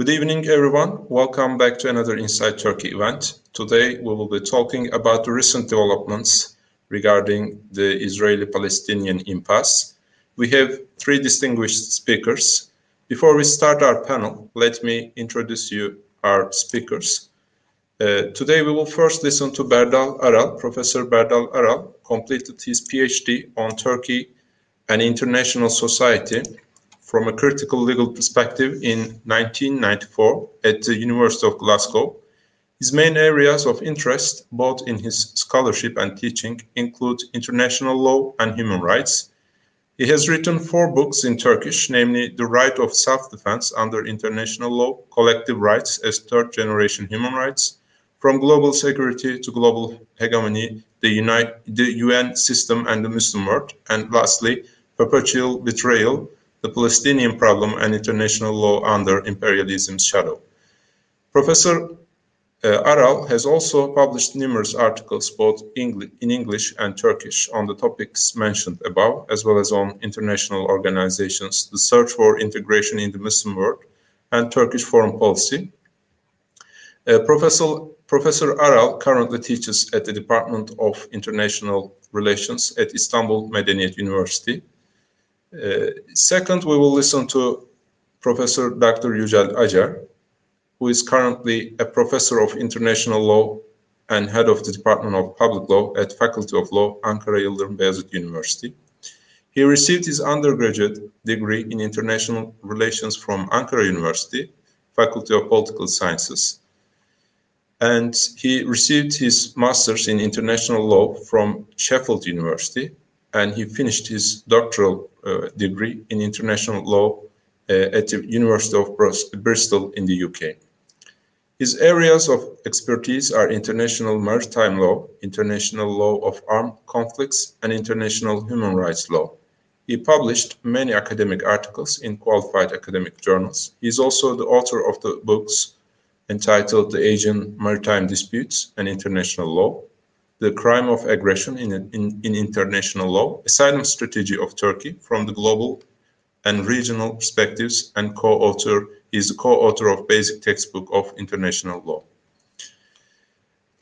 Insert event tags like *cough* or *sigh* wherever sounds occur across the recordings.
Good evening, everyone. Welcome back to another Inside Turkey event. Today, we will be talking about the recent developments regarding the Israeli-Palestinian impasse. We have three distinguished speakers. Before we start our panel, let me introduce you our speakers. Uh, today, we will first listen to Berdal Aral. Professor Berdal Aral completed his PhD on Turkey and international society from a critical legal perspective in 1994 at the University of Glasgow. His main areas of interest, both in his scholarship and teaching, include international law and human rights. He has written four books in Turkish, namely The Right of Self Defense Under International Law, Collective Rights as Third Generation Human Rights, From Global Security to Global Hegemony, the, the UN System and the Muslim World, and lastly, Perpetual Betrayal the Palestinian problem and international law under imperialism's shadow. Professor uh, Aral has also published numerous articles both in English and Turkish on the topics mentioned above, as well as on international organizations, the search for integration in the Muslim world, and Turkish foreign policy. Uh, Professor, Professor Aral currently teaches at the Department of International Relations at Istanbul Medeniyet University second, we will listen to Professor Dr. Yücel Acar, who is currently a professor of international law and head of the Department of Public Law at Faculty of Law, Ankara Yıldırım Beyazıt University. He received his undergraduate degree in international relations from Ankara University, Faculty of Political Sciences. And he received his master's in international law from Sheffield University and he finished his doctoral uh, degree in international law uh, at the University of Bristol in the UK. His areas of expertise are international maritime law, international law of armed conflicts, and international human rights law. He published many academic articles in qualified academic journals. He is also the author of the books entitled The Asian Maritime Disputes and International Law, the crime of aggression in, in, in international law, asylum strategy of Turkey from the global and regional perspectives, and co-author is the co-author of basic textbook of international law.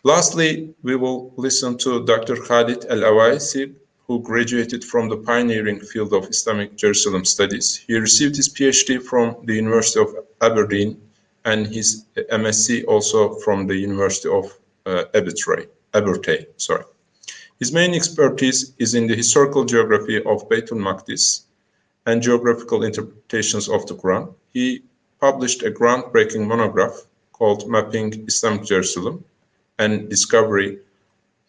Lastly, we will listen to Dr. Khalid El Awaisi, who graduated from the pioneering field of Islamic Jerusalem studies. He received his PhD from the University of Aberdeen and his MSc also from the University of uh. Abertay, sorry. His main expertise is in the historical geography of Beitul Maqdis and geographical interpretations of the Quran. He published a groundbreaking monograph called Mapping Islamic Jerusalem and Discovery,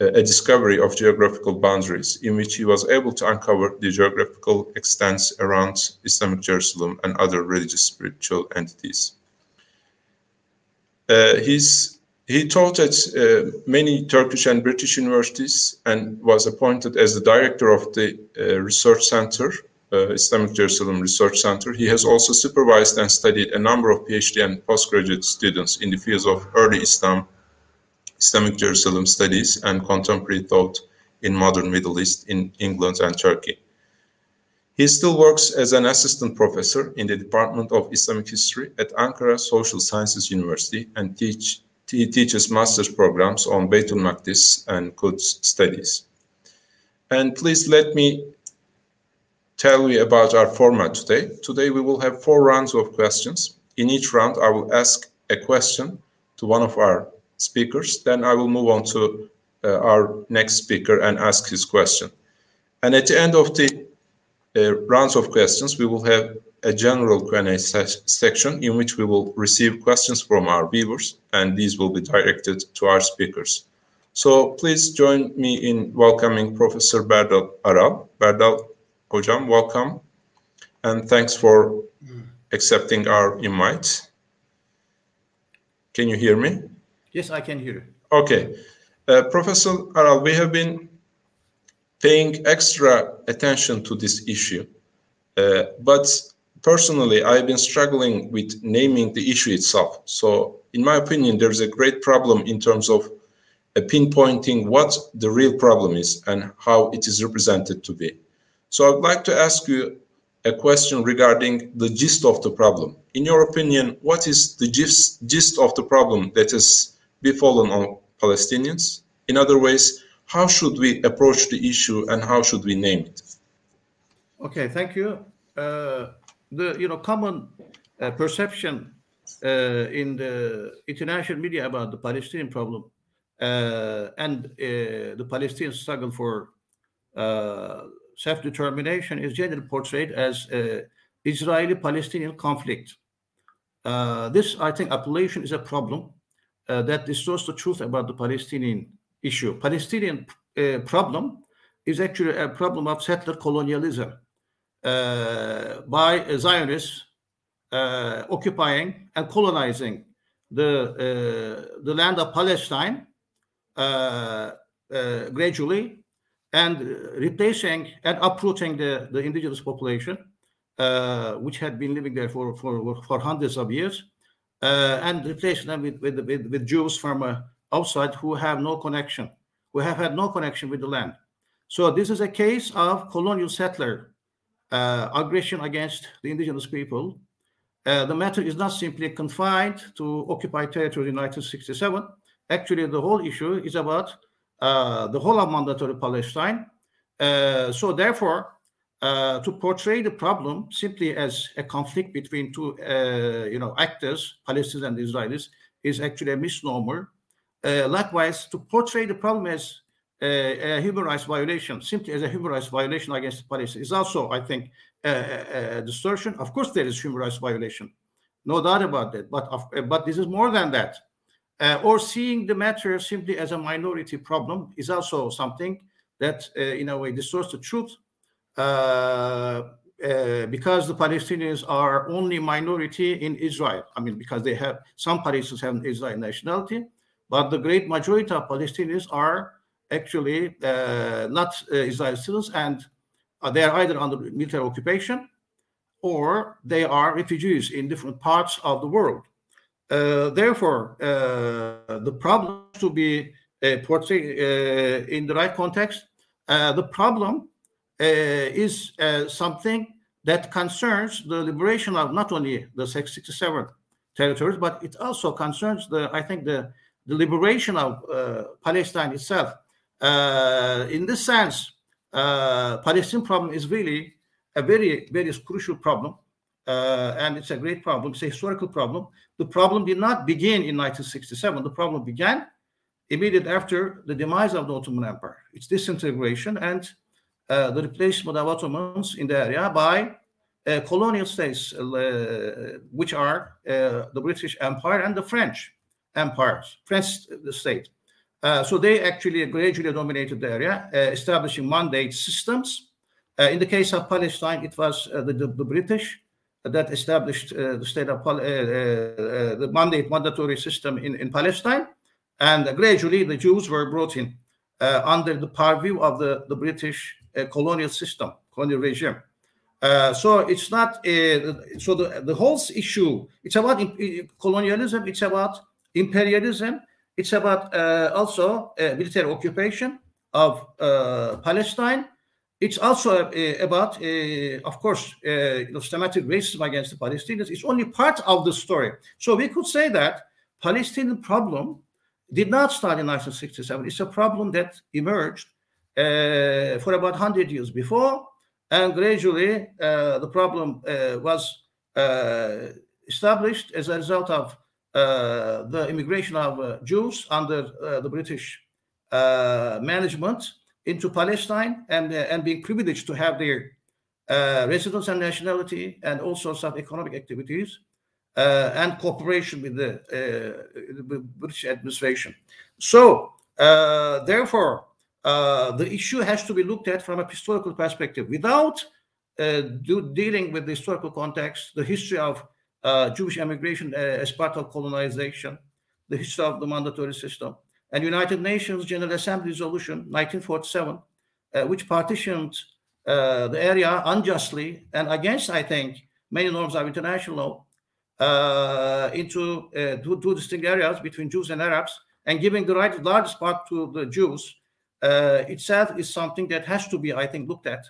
uh, a discovery of geographical boundaries, in which he was able to uncover the geographical extents around Islamic Jerusalem and other religious spiritual entities. Uh, his he taught at uh, many Turkish and British universities and was appointed as the director of the uh, research center, uh, Islamic Jerusalem Research Center. He has also supervised and studied a number of PhD and postgraduate students in the fields of early Islam, Islamic Jerusalem studies, and contemporary thought in modern Middle East in England and Turkey. He still works as an assistant professor in the Department of Islamic History at Ankara Social Sciences University and teach he teaches master's programs on Beitul Maqdis and Quds studies. And please let me tell you about our format today. Today we will have four rounds of questions. In each round, I will ask a question to one of our speakers. Then I will move on to uh, our next speaker and ask his question. And at the end of the uh, rounds of questions, we will have a general Q&A section in which we will receive questions from our viewers and these will be directed to our speakers. So please join me in welcoming Professor Berdal Aral. Berdal Hocam, welcome and thanks for accepting our invite. Can you hear me? Yes, I can hear you. Okay. Uh, Professor Aral, we have been paying extra attention to this issue. Uh, but personally, I've been struggling with naming the issue itself. So, in my opinion, there's a great problem in terms of uh, pinpointing what the real problem is and how it is represented to be. So, I'd like to ask you a question regarding the gist of the problem. In your opinion, what is the gist, gist of the problem that has befallen on Palestinians? In other ways, how should we approach the issue and how should we name it? Okay, thank you. Uh, the you know common uh, perception uh, in the international media about the Palestinian problem uh, and uh, the Palestinian struggle for uh, self-determination is generally portrayed as an Israeli-Palestinian conflict. this, I think, appellation is a problem that distorts the truth about the Palestinian issue. Palestinian problem is actually a problem of settler colonialism uh, by Zionists uh, occupying and colonizing the uh, the land of Palestine uh, uh, gradually and replacing and uprooting the, the indigenous population, uh, which had been living there for, for, for hundreds of years, and replacing them with, with, with, with Jews from outside who have no connection, who have had no connection with the land. So this is a case of colonial settler uh, aggression against the indigenous people. Uh, the matter is not simply confined to occupied territory in 1967, actually the whole issue is about uh, the whole of mandatory Palestine. Uh, so therefore, uh, to portray the problem simply as a conflict between two, uh, you know, actors, Palestinians and Israelis, is actually a misnomer. Likewise, to portray the problem as a, human rights violation, simply as a human rights violation against Palestine, is also, I think, a, a, distortion. Of course, there is human rights violation, no doubt about that. But but this is more than that. Uh, or seeing the matter simply as a minority problem is also something that, uh, in a way, distorts the truth. Uh, uh, because the Palestinians are only minority in Israel. I mean, because they have some Palestinians have Israeli nationality, but the great majority of Palestinians are actually uh, not uh, Israeli citizens, and they are either under military occupation or they are refugees in different parts of the world. Uh, therefore, uh, the problem to be uh, portrayed in the right context. the problem is something that concerns the liberation of not only the 67 territories, but it also concerns the, I think, the, the liberation of uh, Palestine itself. Uh, in this sense, uh, problem is really a very, very crucial problem uh, and it's a great problem. It's a historical problem. The problem did not begin in 1967. The problem began immediately after the demise of the Ottoman Empire, its disintegration and uh, the replacement of Ottomans in the area by uh, colonial states, uh, which are uh, the British Empire and the French empires, French state. Uh, so they actually gradually dominated the area, establishing mandate systems. in the case of Palestine, it was the, the, the British that established uh, the state of uh, uh, the mandate mandatory system in, in Palestine, and gradually the Jews were brought in under the purview of the, the British colonial system, colonial regime. Uh, so it's not uh, so the, the whole issue it's about colonialism it's about imperialism it's about uh, also military occupation of palestine it's also uh, about, uh, of course, uh, you know, systematic racism against the Palestinians. It's only part of the story. So we could say that Palestinian problem did not start in 1967. It's a problem that emerged uh, for about 100 years before, and gradually uh, the problem uh, was established as a result of Uh, the immigration of uh, Jews under uh, the British management into Palestine and, uh, and being privileged to have their uh, residence and nationality and all sorts of economic activities uh, and cooperation with the, the, British administration. So, therefore, the issue has to be looked at from a historical perspective without do, dealing with the historical context, the history of uh, Jewish immigration uh, as part of colonization, the history of the mandatory system, and United Nations General Assembly Resolution 1947, uh, which partitioned uh, the area unjustly and against, I think, many norms of international law uh, into uh, two, two, distinct areas between Jews and Arabs, and giving the right largest part to the Jews uh, itself is something that has to be, I think, looked at.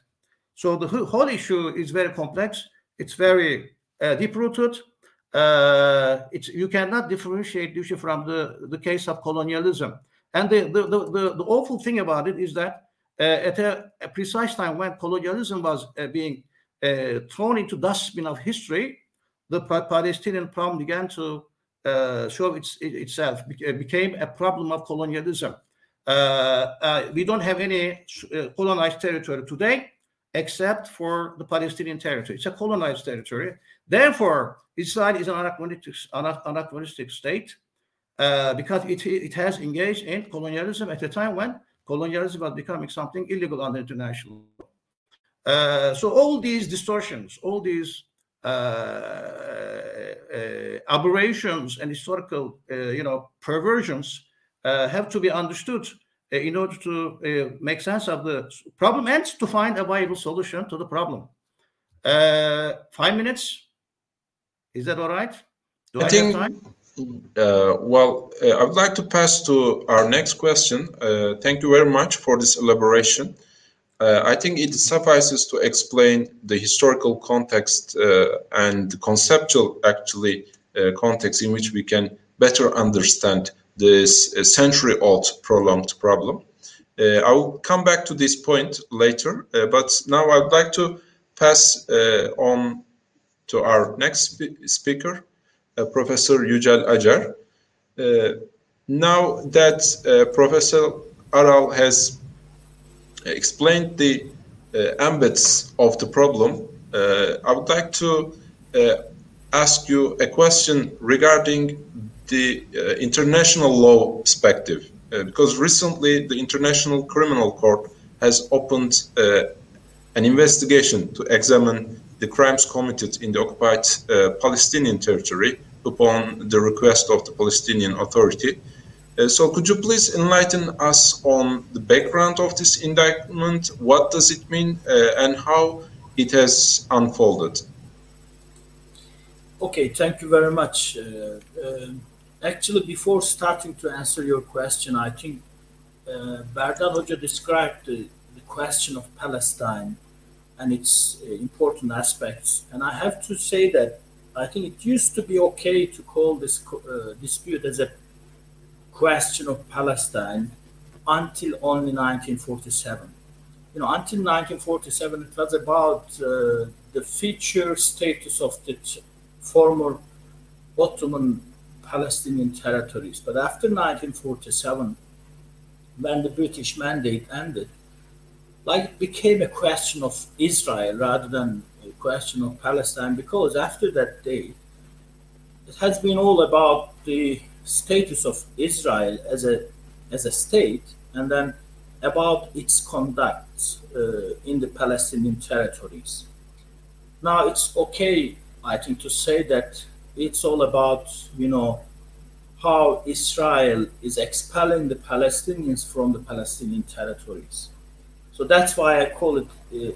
So the whole issue is very complex. It's very uh, deep-rooted. Uh, it's you cannot differentiate issue from the, the case of colonialism. And the, the, the, the awful thing about it is that uh, at a, a, precise time when colonialism was uh, being uh, thrown into dustbin of history, the Palestinian problem began to uh, show its, it, itself, it became a problem of colonialism. we don't have any colonized territory today except for the Palestinian territory. It's a colonized territory. Therefore, Israel is an anachronistic, state uh, because it, it has engaged in colonialism at a time when colonialism was becoming something illegal under international law. Uh, so all these distortions, all these uh, uh aberrations and historical, uh, you know, perversions uh, have to be understood in order to make sense of the problem and to find a viable solution to the problem. five minutes. Is that all right? Do I, I think, uh, well, uh, I would like to pass to our next question. Uh, thank you very much for this elaboration. Uh, I think it suffices to explain the historical context uh, and conceptual, actually, uh, context in which we can better understand this century-old prolonged problem. I will come back to this point later, but now I would like to pass on to our next sp speaker, uh, Professor Yücel Acar. Uh, now that uh, Professor Aral has explained the ambits of the problem, I would like to ask you a question regarding the uh, international law perspective. Uh, because recently the International Criminal Court has opened uh, an investigation to examine the crimes committed in the occupied Palestinian territory upon the request of the Palestinian Authority. Uh, so could you please enlighten us on the background of this indictment? What does it mean uh, and how it has unfolded? Okay, thank you very much. Uh, uh actually, before starting to answer your question, I think uh, Berdal Hoca described the, the, question of Palestine and its uh, important aspects. And I have to say that I think it used to be okay to call this uh, dispute as a question of Palestine until only 1947. You know, until 1947, it was about uh, the future status of the former Ottoman Palestinian territories. But after 1947, when the British mandate ended, like it became a question of Israel rather than a question of Palestine because after that day, it has been all about the status of Israel as a as a state, and then about its conduct uh, in the Palestinian territories. Now it's okay, I think, to say that it's all about you know how Israel is expelling the Palestinians from the Palestinian territories. So that's why I call it uh,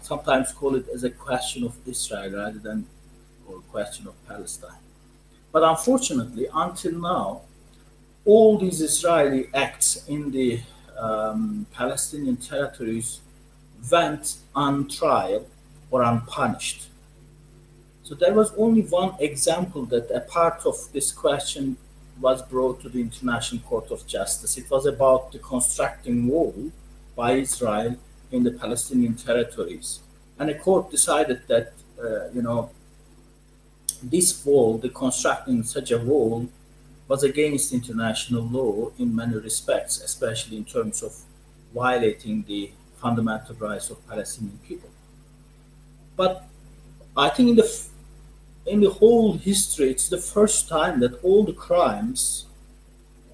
sometimes call it as a question of Israel rather than or a question of Palestine. But unfortunately, until now, all these Israeli acts in the um, Palestinian territories went on trial or unpunished. So there was only one example that a part of this question was brought to the International Court of Justice. It was about the constructing wall by Israel in the Palestinian territories. And the court decided that, uh, you know, this wall, the constructing such a wall, was against international law in many respects, especially in terms of violating the fundamental rights of Palestinian people. But I think in the in the whole history, it's the first time that all the crimes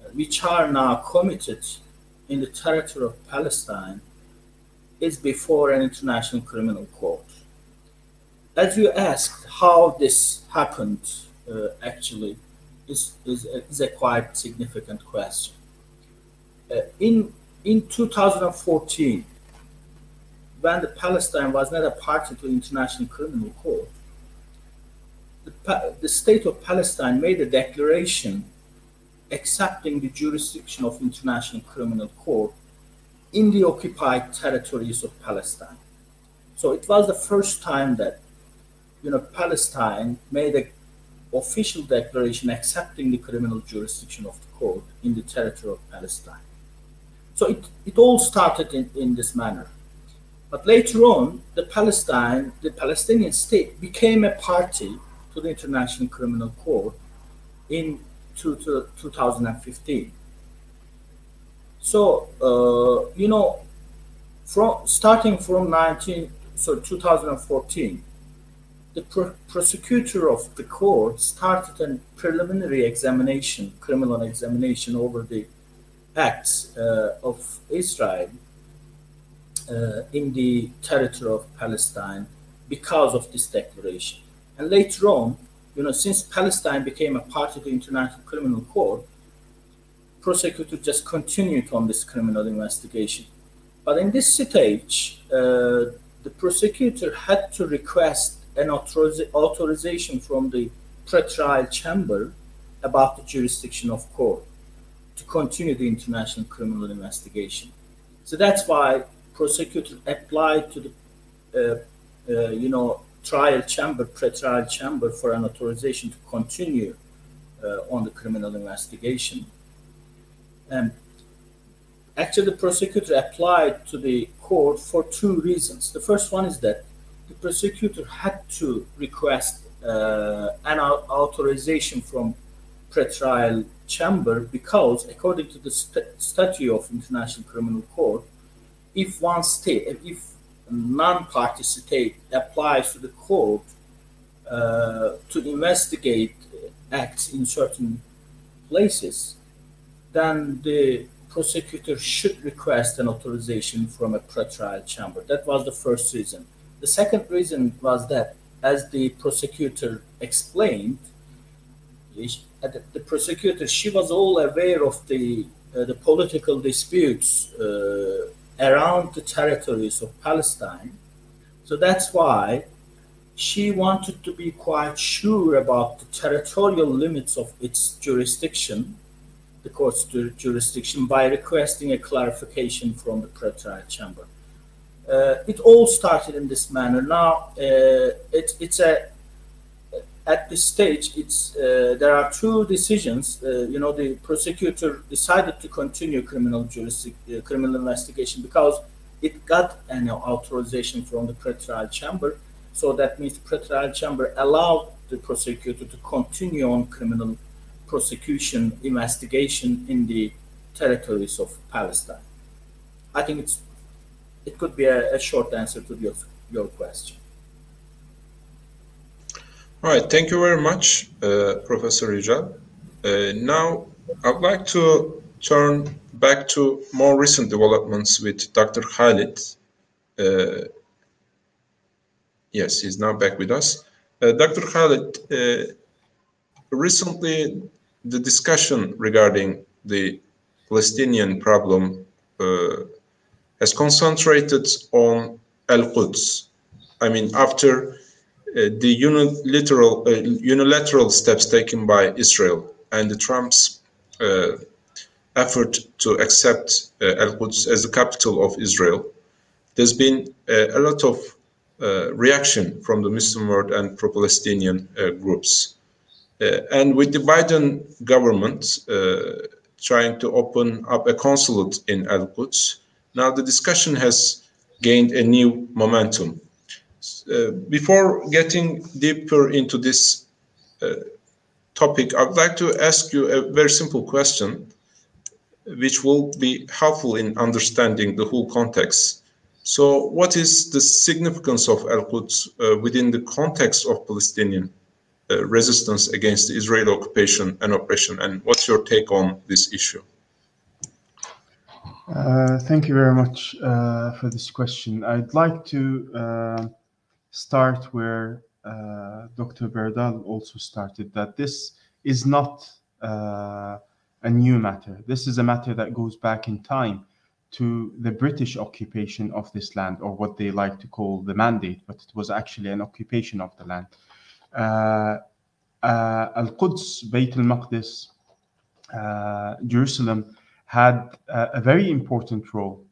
uh, which are now committed in the territory of Palestine is before an international criminal court. As you asked how this happened, uh, actually, is, is, is, a quite significant question. Uh, in, in 2014, when the Palestine was not a party to the International Criminal Court, the, the state of Palestine made a declaration accepting the jurisdiction of International Criminal Court in the occupied territories of Palestine. So it was the first time that you know Palestine made a official declaration accepting the criminal jurisdiction of the court in the territory of Palestine. So it, it all started in, in this manner. But later on, the Palestine, the Palestinian state became a party to the International Criminal Court in to, to 2015. So uh, you know, from starting from 19 so 2014, the pro- prosecutor of the court started a preliminary examination, criminal examination over the acts uh, of Israel uh, in the territory of Palestine because of this declaration. And later on, you know, since Palestine became a part of the International Criminal Court, prosecutor just continued on this criminal investigation. But in this stage, uh, the prosecutor had to request an authoriz- authorization from the pretrial chamber about the jurisdiction of court to continue the international criminal investigation. So that's why prosecutor applied to the, uh, uh, you know, trial chamber, pre-trial chamber for an authorization to continue uh, on the criminal investigation. And actually, the prosecutor applied to the court for two reasons. The first one is that the prosecutor had to request uh, an authorization from pre-trial chamber because, according to the st- statute of International Criminal Court, if one state, if non-party state applies to the court uh, to investigate acts in certain places, then the prosecutor should request an authorization from a pretrial chamber. That was the first reason. The second reason was that, as the prosecutor explained, the prosecutor she was all aware of the uh, the political disputes uh, around the territories of Palestine. So that's why she wanted to be quite sure about the territorial limits of its jurisdiction the court's jurisdiction by requesting a clarification from the pretrial chamber. Uh, it all started in this manner. Now uh, it, it's a at this stage it's uh, there are two decisions. Uh, you know the prosecutor decided to continue criminal uh, criminal investigation because it got an authorization from the pretrial chamber. So that means the pretrial chamber allowed the prosecutor to continue on criminal prosecution investigation in the territories of Palestine? I think it's it could be a, a short answer to your, your question. All right, thank you very much, uh, Professor Yücel. Uh, now, I'd like to turn back to more recent developments with Dr. Khalid. Uh, yes, he's now back with us. Uh, Dr. Khalid, uh, recently the discussion regarding the Palestinian problem uh, has concentrated on Al Quds. I mean, after the unilateral, uh, unilateral steps taken by Israel and the Trump's uh, effort to accept uh, Al Quds as the capital of Israel, there's been uh, a lot of reaction from the Muslim world and pro Palestinian groups. Uh, and with the Biden government uh, trying to open up a consulate in Al Quds, now the discussion has gained a new momentum. Uh, before getting deeper into this uh, topic, I'd like to ask you a very simple question, which will be helpful in understanding the whole context. So, what is the significance of Al Quds uh, within the context of Palestinian uh, resistance against the Israeli occupation and oppression. And what's your take on this issue? Uh, thank you very much for this question. I'd like to start where uh, Dr. Berdal also started, that this is not uh, a new matter. This is a matter that goes back in time to the British occupation of this land, or what they like to call the mandate, but it was actually an occupation of the land. Uh, uh, Al-Quds, Bayt al-Maqdis, uh, Jerusalem had a very important role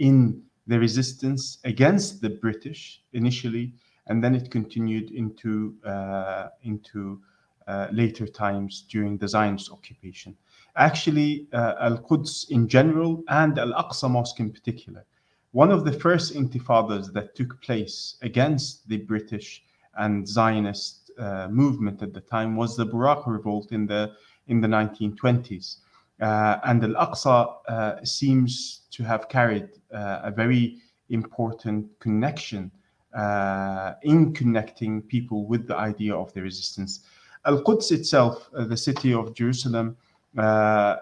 in the resistance against the British initially, and then it continued into uh, into uh, later times during the Zionist occupation. Actually, uh, Al Quds in general and Al Aqsa Mosque in particular, one of the first intifadas that took place against the British and Zionist uh, movement at the time was the Burak revolt in the in the 1920s. Uh, and Al Aqsa uh, seems to have carried uh, a very important connection uh, in connecting people with the idea of the resistance. Al Quds itself, uh, the city of Jerusalem, uh,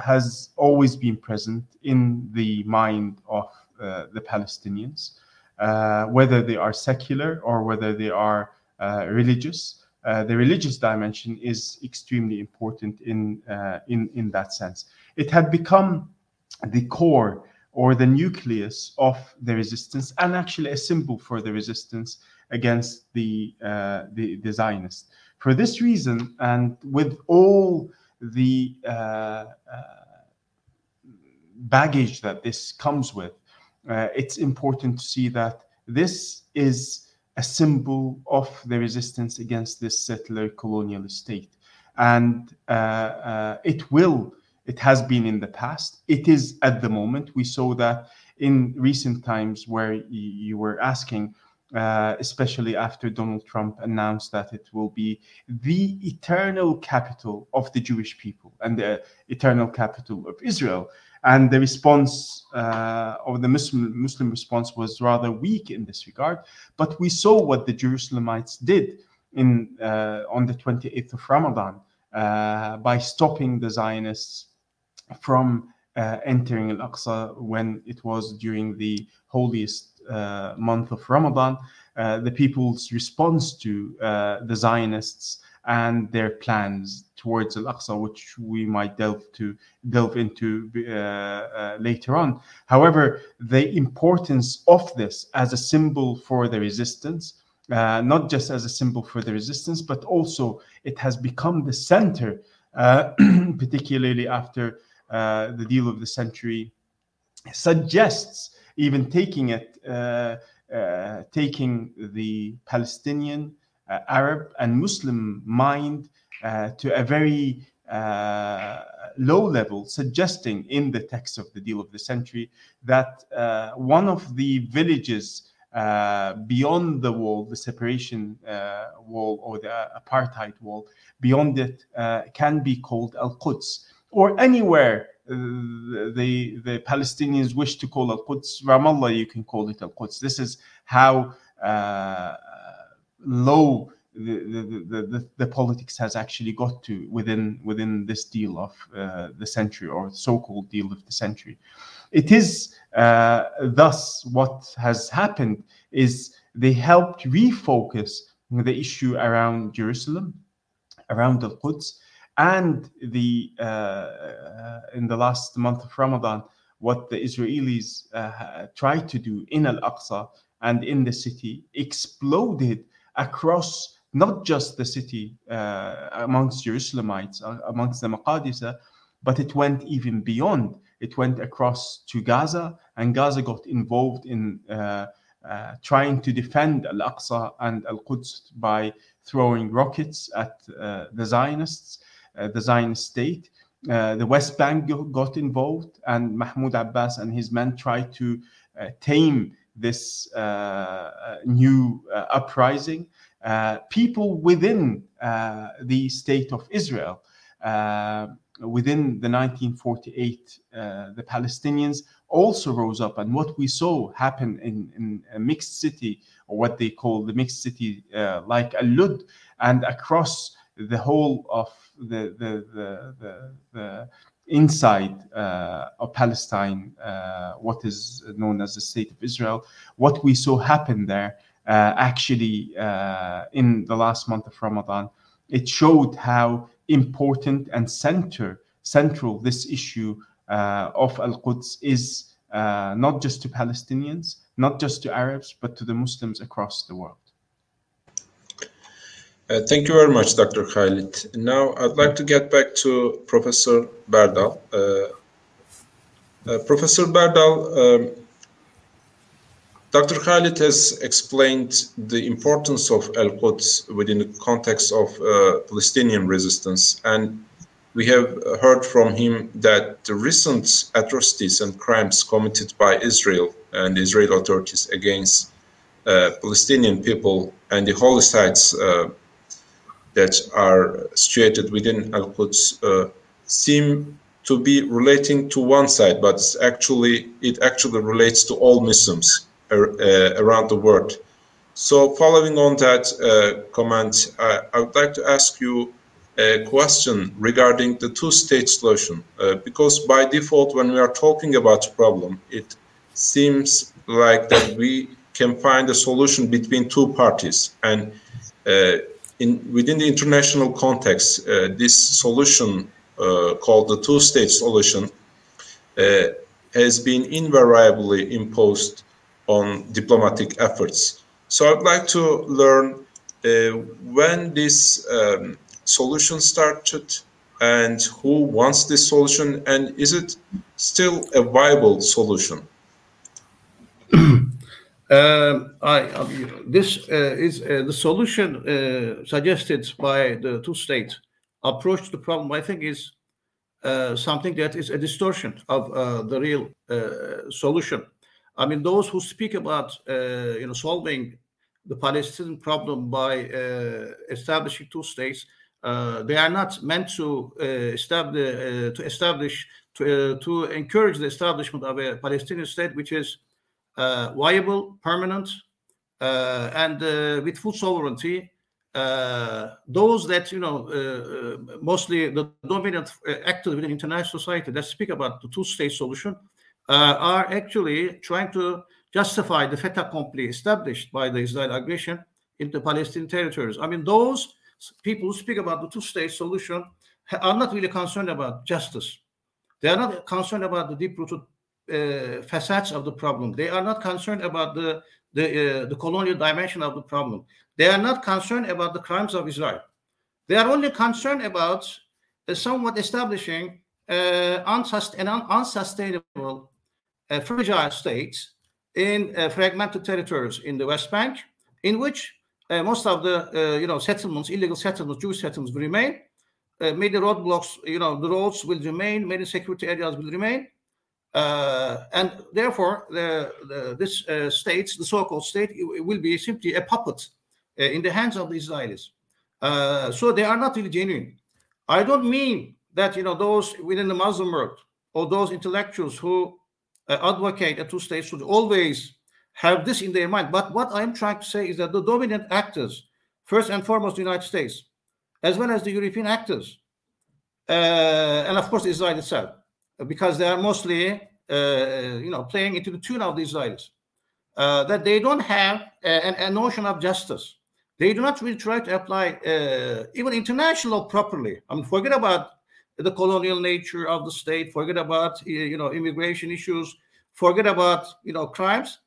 has always been present in the mind of the Palestinians, whether they are secular or whether they are religious. Uh, the religious dimension is extremely important in, uh, in, in that sense. It had become the core or the nucleus of the resistance and actually a symbol for the resistance against the, uh, the, the Zionists. For this reason, and with all the uh, uh, baggage that this comes with, it's important to see that this is a symbol of the resistance against this settler colonial state. And uh, uh, it will, it has been in the past. It is at the moment. We saw that in recent times where you were asking, uh, especially after Donald Trump announced that it will be the eternal capital of the Jewish people and the eternal capital of Israel and the response uh, of the Muslim, Muslim response was rather weak in this regard. But we saw what the Jerusalemites did in uh, on the 28th of Ramadan uh, by stopping the Zionists from uh, entering Al-Aqsa when it was during the holiest uh, month of Ramadan. Uh, the people's response to the Zionists and their plans towards Al-Aqsa, which we might delve to delve into uh, uh, later on. However, the importance of this as a symbol for the resistance, uh, not just as a symbol for the resistance, but also it has become the center, uh, *clears throat* particularly after uh, the deal of the century, suggests even taking it, uh, taking the Palestinian Arab and Muslim mind uh, to a very uh, low level, suggesting in the text of the deal of the century that one of the villages uh, beyond the wall, the separation uh, wall or the apartheid wall, beyond it uh, can be called Al Quds or anywhere the, the Palestinians wish to call Al Quds. Ramallah, you can call it Al Quds. This is how low the, the, the, the, politics has actually got to within within this deal of uh, the century or so-called deal of the century. It is uh, thus what has happened is they helped refocus the issue around Jerusalem, around the Quds, and the uh, uh, in the last month of Ramadan, what the Israelis uh, tried to do in Al Aqsa and in the city exploded across not just the city uh, amongst Jerusalemites, uh, amongst the Maqadisa, but it went even beyond. It went across to Gaza, and Gaza got involved in uh, uh trying to defend Al Aqsa and Al Quds by throwing rockets at uh, the Zionists, uh, the Zionist state. the West Bank got involved, and Mahmoud Abbas and his men tried to tame this new uprising. Uh, people within uh, the state of Israel, uh, within the 1948, the Palestinians also rose up. And what we saw happen in, in a mixed city, or what they call the mixed city, like Al-Lud, and across the whole of the, the, the, the, the inside uh, of Palestine, uh, what is known as the State of Israel, what we saw happen there uh, actually in the last month of Ramadan. It showed how important and center central this issue of Al Quds is not just to Palestinians, not just to Arabs, but to the Muslims across the world. Uh, thank you very much, Dr. Khalid. Now, I'd like to get back to Professor Berdal. Uh, uh, Professor Berdal, um, Dr. Khalid has explained the importance of Al Quds within the context of uh, Palestinian resistance, and we have heard from him that the recent atrocities and crimes committed by Israel and the Israeli authorities against uh, Palestinian people and the uh, that are situated within Al Quds uh, seem to be relating to one side, but actually it actually relates to all Muslims uh, around the world. So, following on that uh, comment, I, I, would like to ask you a question regarding the two-state solution, uh, because by default, when we are talking about a problem, it seems like that we can find a solution between two parties, and uh, in within the international context, uh, this solution uh, called the two-state solution has been invariably imposed on diplomatic efforts. So I'd like to learn uh, when this um, solution started and who wants this solution and is it still a viable solution? Um, I, this uh, is uh, the solution uh, suggested by the two-state approach to the problem. I think is uh, something that is a distortion of uh, the real uh, solution. I mean, those who speak about you know solving the Palestinian problem by establishing two states, they are not meant to establish to establish to, to encourage the establishment of a Palestinian state which is viable, permanent, and with full sovereignty. Uh, those that you know uh, mostly the dominant actors within international society that speak about the two-state solution uh, are actually trying to justify the fait accompli established by the Israeli aggression into Palestinian territories. I mean, those people who speak about the two-state solution are not really concerned about justice. They are not concerned about the deep-rooted uh, facets of the problem. They are not concerned about the the, uh, the colonial dimension of the problem. They are not concerned about the crimes of Israel. They are only concerned about uh, somewhat establishing uh, unsust- an un- unsustainable uh, fragile states in uh, fragmented territories in the West Bank, in which most of the you know settlements, illegal settlements, Jewish settlements will remain. Many roadblocks, you know, the roads will remain. Many security areas will remain, uh, and therefore, the, the, this state, the so-called state, will be simply a puppet in the hands of the Israelis. so they are not really genuine. I don't mean that you know those within the Muslim world or those intellectuals who uh, advocate a two-state should always have this in their mind. But what I'm trying to say is that the dominant actors, first and foremost, the United States, as well as the European actors, uh, and of course Israel itself, because they are mostly, uh, you know, playing into the tune of the Israelis, uh, that they don't have a, a, notion of justice. They do not really try to apply uh, even international law properly. I mean, forget about the colonial nature of the state, forget about you know immigration issues, forget about you know crimes,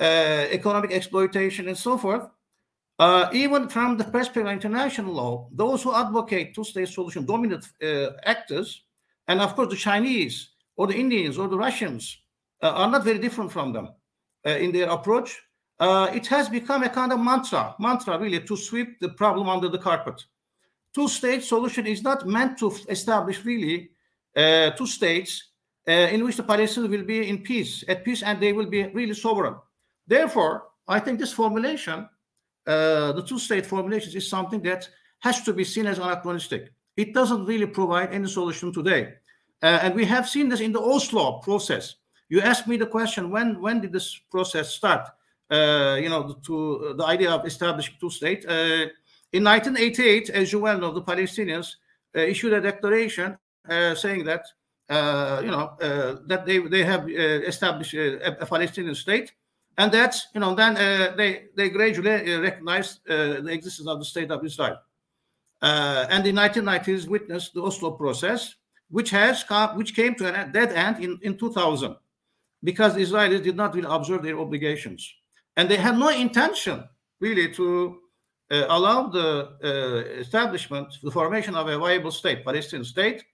uh, economic exploitation, and so forth. Uh, even from the perspective of international law, those who advocate two-state solution, dominant uh, actors, and of course the Chinese or the Indians or the Russians uh, are not very different from them uh, in their approach. Uh, it has become a kind of mantra, mantra really, to sweep the problem under the carpet two-state solution is not meant to establish really uh, two states uh, in which the Palestinians will be in peace, at peace, and they will be really sovereign. Therefore, I think this formulation, uh, the two-state formulation, is something that has to be seen as anachronistic. It doesn't really provide any solution today, uh, and we have seen this in the Oslo process. You asked me the question when when did this process start? Uh, you know, to the idea of establishing two-state uh, in 1988, as you well know, the Palestinians uh, issued a declaration uh, saying that uh, you know uh, that they they have uh, established a, a, Palestinian state, and that you know then uh, they they gradually recognized the existence of the state of Israel. And in 1990s, witnessed the Oslo process, which has come, which came to a dead end in, in 2000, because the Israelis did not really observe their obligations, and they had no intention really to uh, allowed the uh, establishment, the formation of a viable state, Palestinian state,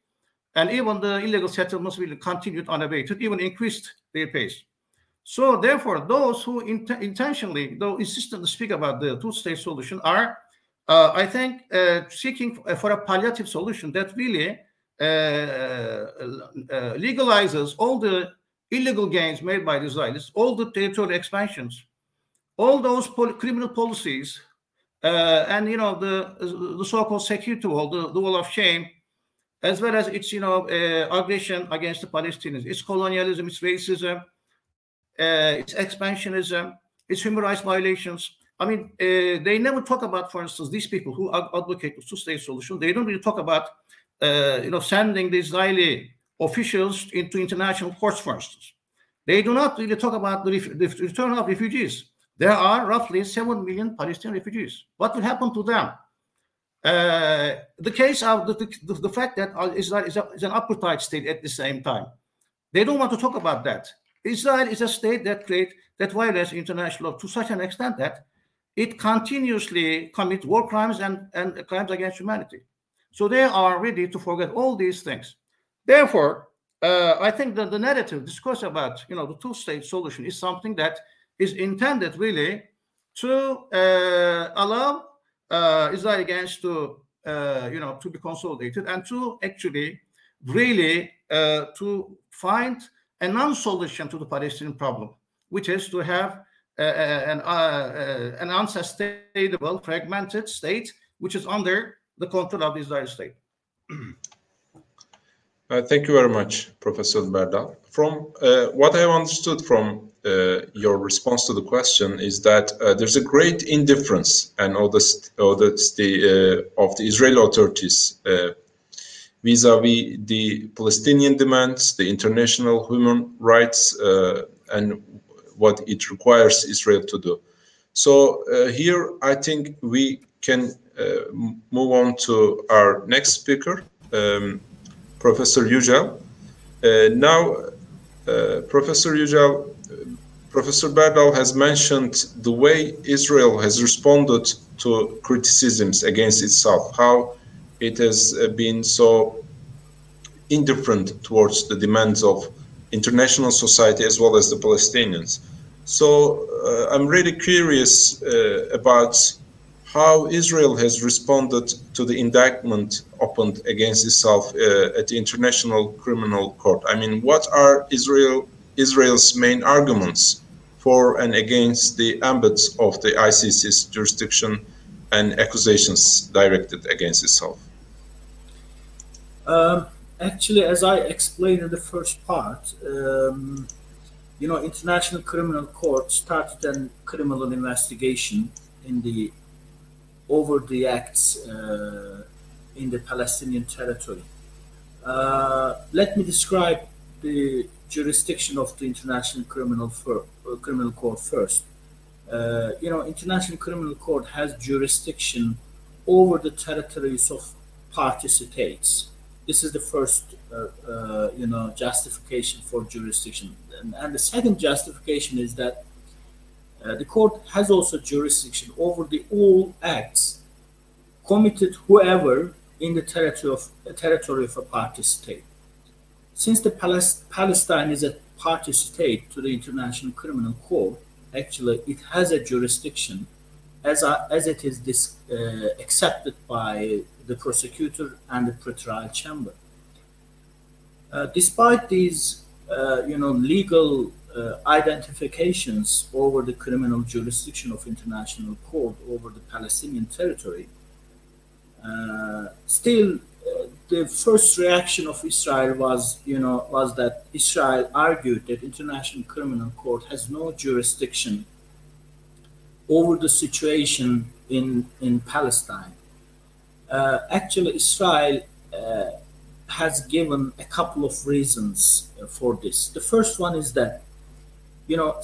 and even the illegal settlements will continued unabated, even increased their pace. So therefore, those who int- intentionally, though insistent to speak about the two-state solution, are, uh, I think, uh, seeking for a palliative solution that really uh, uh, legalizes all the illegal gains made by the Israelis, all the territorial expansions, all those pol- criminal policies, uh, and you know the the so-called security wall, the, the wall of shame, as well as its you know aggression against the Palestinians, its colonialism, its racism uh, its expansionism, its human rights violations. I mean, uh, they never talk about, for instance, these people who advocate the two-state solution. They don't really talk about, uh, you know, sending the Israeli officials into international courts, for instance. They do not really talk about the, the return of refugees. There are roughly 7 million Palestinian refugees. What will happen to them? Uh, the case of the, the, the fact that Israel is, a, is, an apartheid state at the same time. They don't want to talk about that. Israel is a state that create that violates international law to such an extent that it continuously commits war crimes and, and crimes against humanity. So they are ready to forget all these things. Therefore, uh, I think that the narrative discourse about you know the two-state solution is something that is intended really to uh, allow uh, Israel against to uh, you know to be consolidated and to actually really uh, to find a non-solution to the Palestinian problem, which is to have an, uh, an unsustainable, fragmented state, which is under the control of the Israeli state. Uh, thank you very much, Professor Berdal. From uh, what I have understood from uh, your response to the question is that uh, there's a great indifference and all the, of the Israeli authorities vis-a-vis the Palestinian demands, the international human rights, uh, and what it requires Israel to do. So uh, here, I think we can uh, move on to our next speaker, um, Professor Yücel. Uh, now, uh, Professor Yücel, Professor Berdal has mentioned the way Israel has responded to criticisms against itself, how it has uh, been so indifferent towards the demands of international society as well as the Palestinians. So uh, I'm really curious uh, about how Israel has responded to the indictment opened against itself uh, at the International Criminal Court. I mean, what are Israel Israel's main arguments for and against the ambits of the ICC's jurisdiction and accusations directed against itself? Um, actually, as I explained in the first part, um, you know, International Criminal Court started a criminal investigation in the over the acts uh, in the Palestinian territory. Uh, let me describe the jurisdiction of the International Criminal for, uh, Criminal Court first. Uh, you know, International Criminal Court has jurisdiction over the territories of party states this is the first, uh, uh, you know, justification for jurisdiction. And, and, the second justification is that uh, the court has also jurisdiction over the all acts committed whoever in the territory of a territory of a party state. Since the Palestine is a party state to the International Criminal Court, actually it has a jurisdiction as, a, as it is uh, accepted by the prosecutor and the pretrial chamber. Uh, despite these, uh, you know, legal uh, identifications over the criminal jurisdiction of international court over the Palestinian territory, uh, still uh, the first reaction of Israel was, you know, was that Israel argued that International Criminal Court has no jurisdiction over the situation in in Palestine uh, actually Israel uh, has given a couple of reasons uh, for this. The first one is that, you know,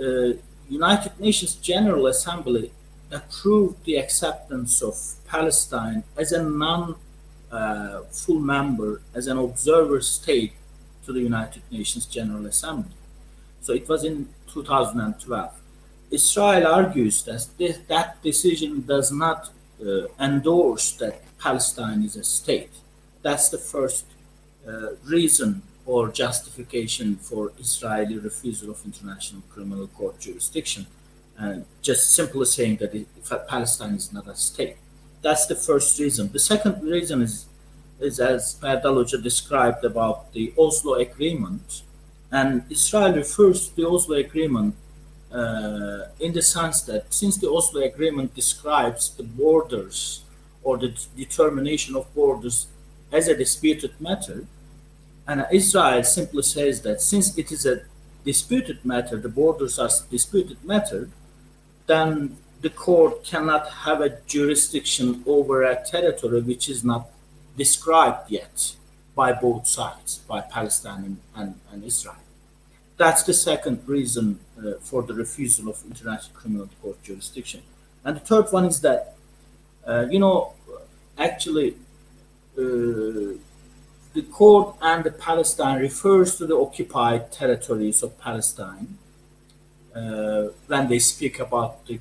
uh, United Nations General Assembly approved the acceptance of Palestine as a non uh, full member, as an observer state to the United Nations General Assembly. So it was in 2012. Israel argues that this, that decision does not uh, endorse that Palestine is a state. That's the first uh, reason or justification for Israeli refusal of international criminal court jurisdiction, and just simply saying that it, Palestine is not a state. That's the first reason. The second reason is, is as Berdal described about the Oslo Agreement, and Israel refers to the Oslo Agreement uh, in the sense that since the Oslo Agreement describes the borders or the determination of borders as a disputed matter, and Israel simply says that since it is a disputed matter, the borders are disputed matter, then the court cannot have a jurisdiction over a territory which is not described yet by both sides, by Palestine and, and, and Israel. That's the second reason uh, for the refusal of International Criminal Court jurisdiction. And the third one is that, uh, you know, actually, uh, the court and the Palestine refers to the occupied territories of Palestine uh, when they speak about the,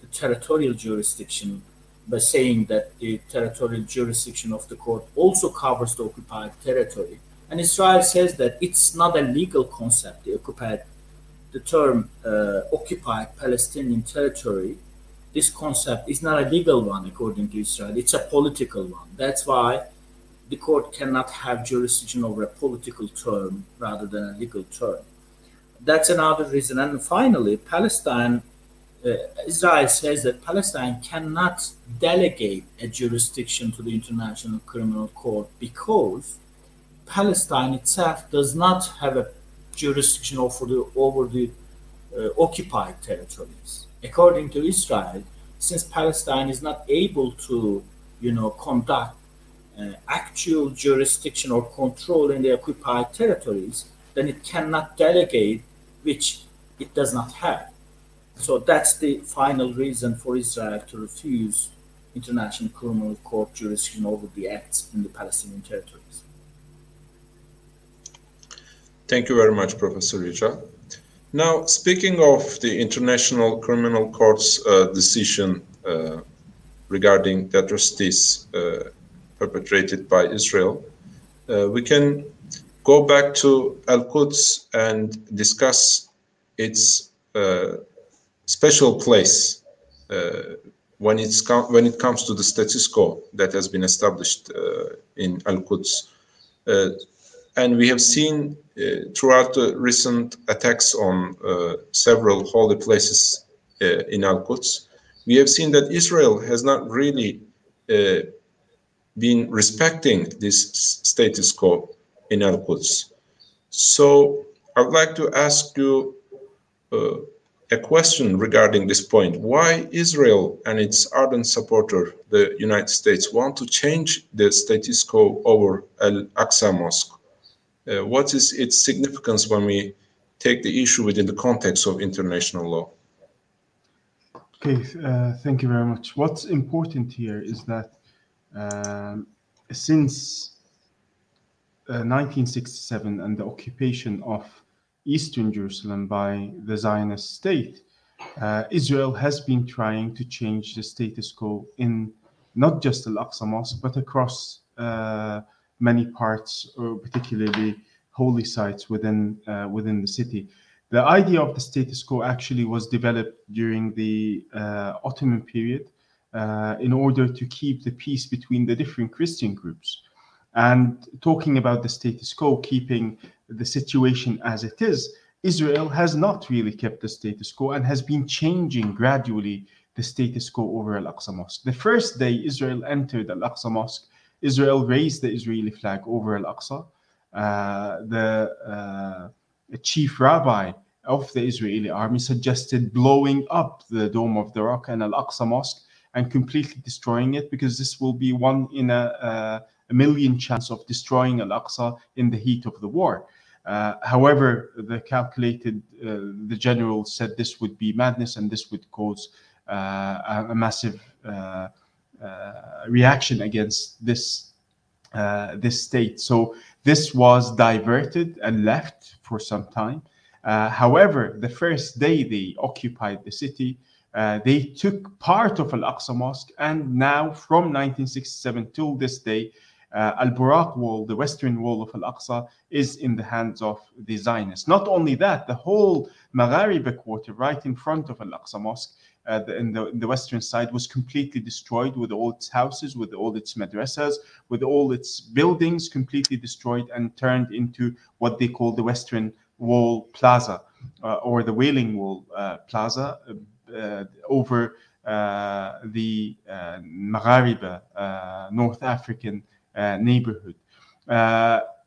the, territorial jurisdiction by saying that the territorial jurisdiction of the court also covers the occupied territory. And Israel says that it's not a legal concept, the occupied, the term uh, occupied Palestinian territory. This concept is not a legal one according to Israel, it's a political one. That's why the court cannot have jurisdiction over a political term rather than a legal term. That's another reason. And finally, Palestine, uh, Israel says that Palestine cannot delegate a jurisdiction to the International Criminal Court because Palestine itself does not have a jurisdiction over the, over the uh, occupied territories. According to Israel, since Palestine is not able to, you know, conduct uh, actual jurisdiction or control in the occupied territories, then it cannot delegate, which it does not have. So that's the final reason for Israel to refuse International Criminal Court jurisdiction over the acts in the Palestinian territories. Thank you very much, Professor Yücel. Now, speaking of the International Criminal Court's uh, decision uh, regarding the atrocities uh, perpetrated by Israel, uh, we can go back to Al Quds and discuss its uh, special place uh, when it's when it comes to the status quo that has been established in Al Quds. Uh, and we have seen uh, throughout the recent attacks on several holy places in Al Quds, we have seen that Israel has not really been respecting this status quo in Al Quds. So I would like to ask you uh, a question regarding this point. Why Israel and its ardent supporter, the United States, want to change the status quo over Al Aqsa Mosque? Uh, what is its significance when we take the issue within the context of international law? Okay, uh, thank you very much. What's important here is that um, since uh, 1967 and the occupation of Eastern Jerusalem by the Zionist state, uh, Israel has been trying to change the status quo in not just Al Aqsa Mosque, but across uh, many parts, or particularly holy sites within uh, within the city. The idea of the status quo actually was developed during the uh, Ottoman period uh, in order to keep the peace between the different Christian groups. And talking about the status quo, keeping the situation as it is, Israel has not really kept the status quo and has been changing gradually the status quo over Al Aqsa Mosque. The first day Israel entered Al Aqsa Mosque, Israel raised the Israeli flag over Al Aqsa. Uh, the uh, chief rabbi of the Israeli army suggested blowing up the Dome of the Rock and Al Aqsa Mosque and completely destroying it because this will be one in a, a million chance of destroying Al-Aqsa in the heat of the war. Uh, however, the calculated, uh, the general said this would be madness and this would cause uh, a, massive uh, uh, reaction against this uh, this state. So this was diverted and left for some time. however, the first day they occupied the city, uh, they took part of Al Aqsa Mosque, and now from 1967 till this day, uh, Al Buraq wall, the western wall of Al Aqsa, is in the hands of the Zionists. Not only that, the whole Maghariba quarter, right in front of Al Aqsa Mosque, uh, the, in, the, in the western side, was completely destroyed with all its houses, with all its madrasas, with all its buildings completely destroyed and turned into what they call the Western Wall Plaza uh, or the Wailing Wall uh, Plaza uh, over uh, the uh, Maghariba, North African neighborhood.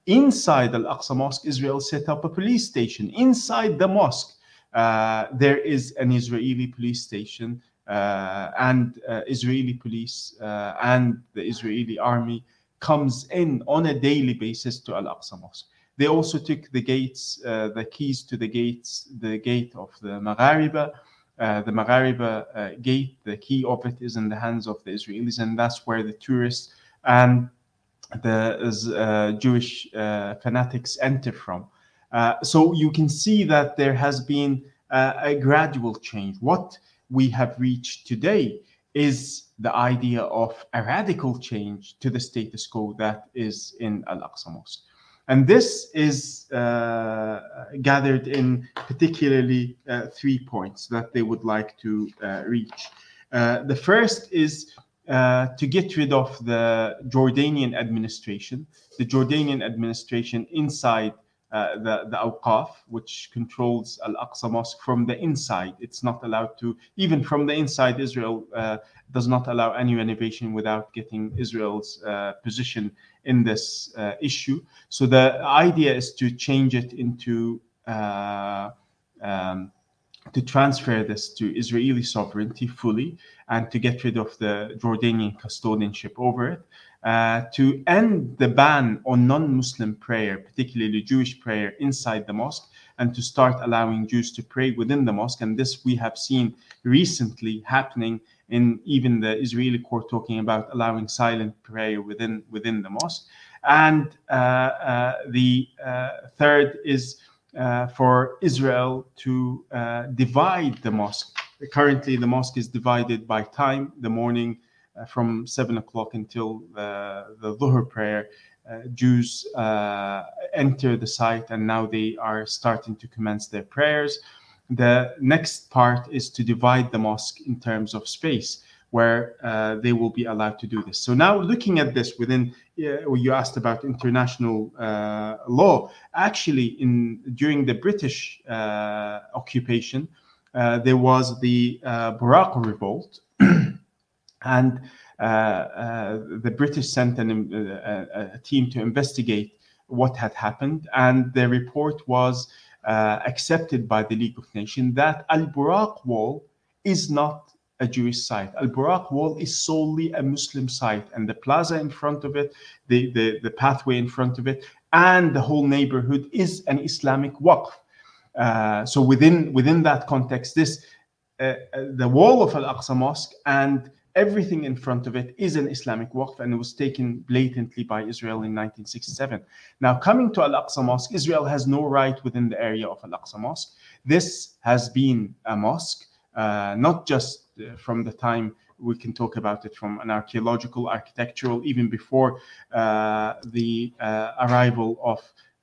inside Al Aqsa Mosque, Israel set up a police station. Inside the mosque, there is an Israeli police station uh, and uh, Israeli police uh, and the Israeli army comes in on a daily basis to Al Aqsa Mosque. They also took the gates, the keys to the gates, the gate of the Maghariba, uh, the Maghariba uh, gate, the key of it is in the hands of the Israelis, and that's where the tourists and the uh, Jewish uh, fanatics enter from. Uh, so you can see that there has been a gradual change. What we have reached today is the idea of a radical change to the status quo that is in Al Aqsa Mosque. And this is uh, gathered in particularly uh, three points that they would like to uh, reach. Uh, the first is uh, to get rid of the Jordanian administration, the Jordanian administration inside uh, the, the Awqaf, which controls Al Aqsa Mosque from the inside. It's not allowed to, even from the inside, Israel uh, does not allow any renovation without getting Israel's uh, position in this uh, issue. So the idea is to change it into uh, um, to transfer this to Israeli sovereignty fully and to get rid of the Jordanian custodianship over it. Uh, to end the ban on non-Muslim prayer, particularly Jewish prayer inside the mosque, and to start allowing Jews to pray within the mosque. And this we have seen recently happening in even the Israeli court talking about allowing silent prayer within within the mosque. And uh, uh, the uh, third is uh, for Israel to divide the mosque. Currently, the mosque is divided by time. The morning from seven o'clock until the, the Dhuhr prayer, uh, Jews uh, enter the site and now they are starting to commence their prayers. The next part is to divide the mosque in terms of space where uh, they will be allowed to do this. So now looking at this within, uh, you asked about international uh, law. Actually, in during the British occupation, there was the Buraq revolt, *clears throat* and uh, uh, the British sent an, uh, a, team to investigate what had happened, and the report was accepted by the League of Nations that Al Buraq Wall is not a Jewish site. Al Buraq Wall is solely a Muslim site, and the plaza in front of it, the, the, the pathway in front of it, and the whole neighborhood is an Islamic waqf. Uh, so within within that context, this uh, the wall of Al Aqsa Mosque and everything in front of it is an Islamic waqf and it was taken blatantly by Israel in 1967. Now, coming to Al Aqsa Mosque, Israel has no right within the area of Al Aqsa Mosque. This has been a mosque, uh, not just uh, from the time we can talk about it from an archaeological, architectural, even before uh, the uh, arrival of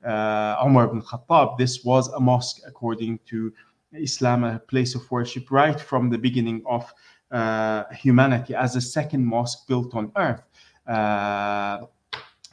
uh, Umar ibn Khattab. This was a mosque according to Islam, a place of worship right from the beginning of humanity as a second mosque built on earth uh,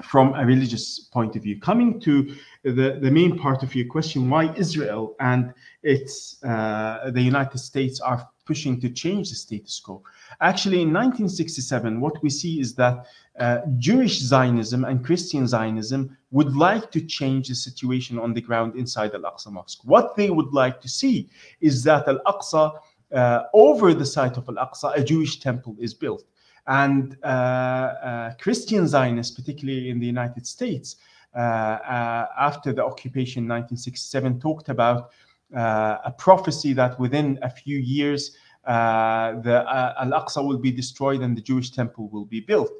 from a religious point of view. Coming to the, the main part of your question, why Israel and its uh, the United States are pushing to change the status quo. Actually, in 1967, what we see is that uh, Jewish Zionism and Christian Zionism would like to change the situation on the ground inside Al Aqsa Mosque. What they would like to see is that Al Aqsa uh, over the site of Al Aqsa, a Jewish temple is built. And uh, uh, Christian Zionists, particularly in the United States, after the occupation in 1967, talked about a prophecy that within a few years, uh, the uh, Al Aqsa will be destroyed and the Jewish temple will be built.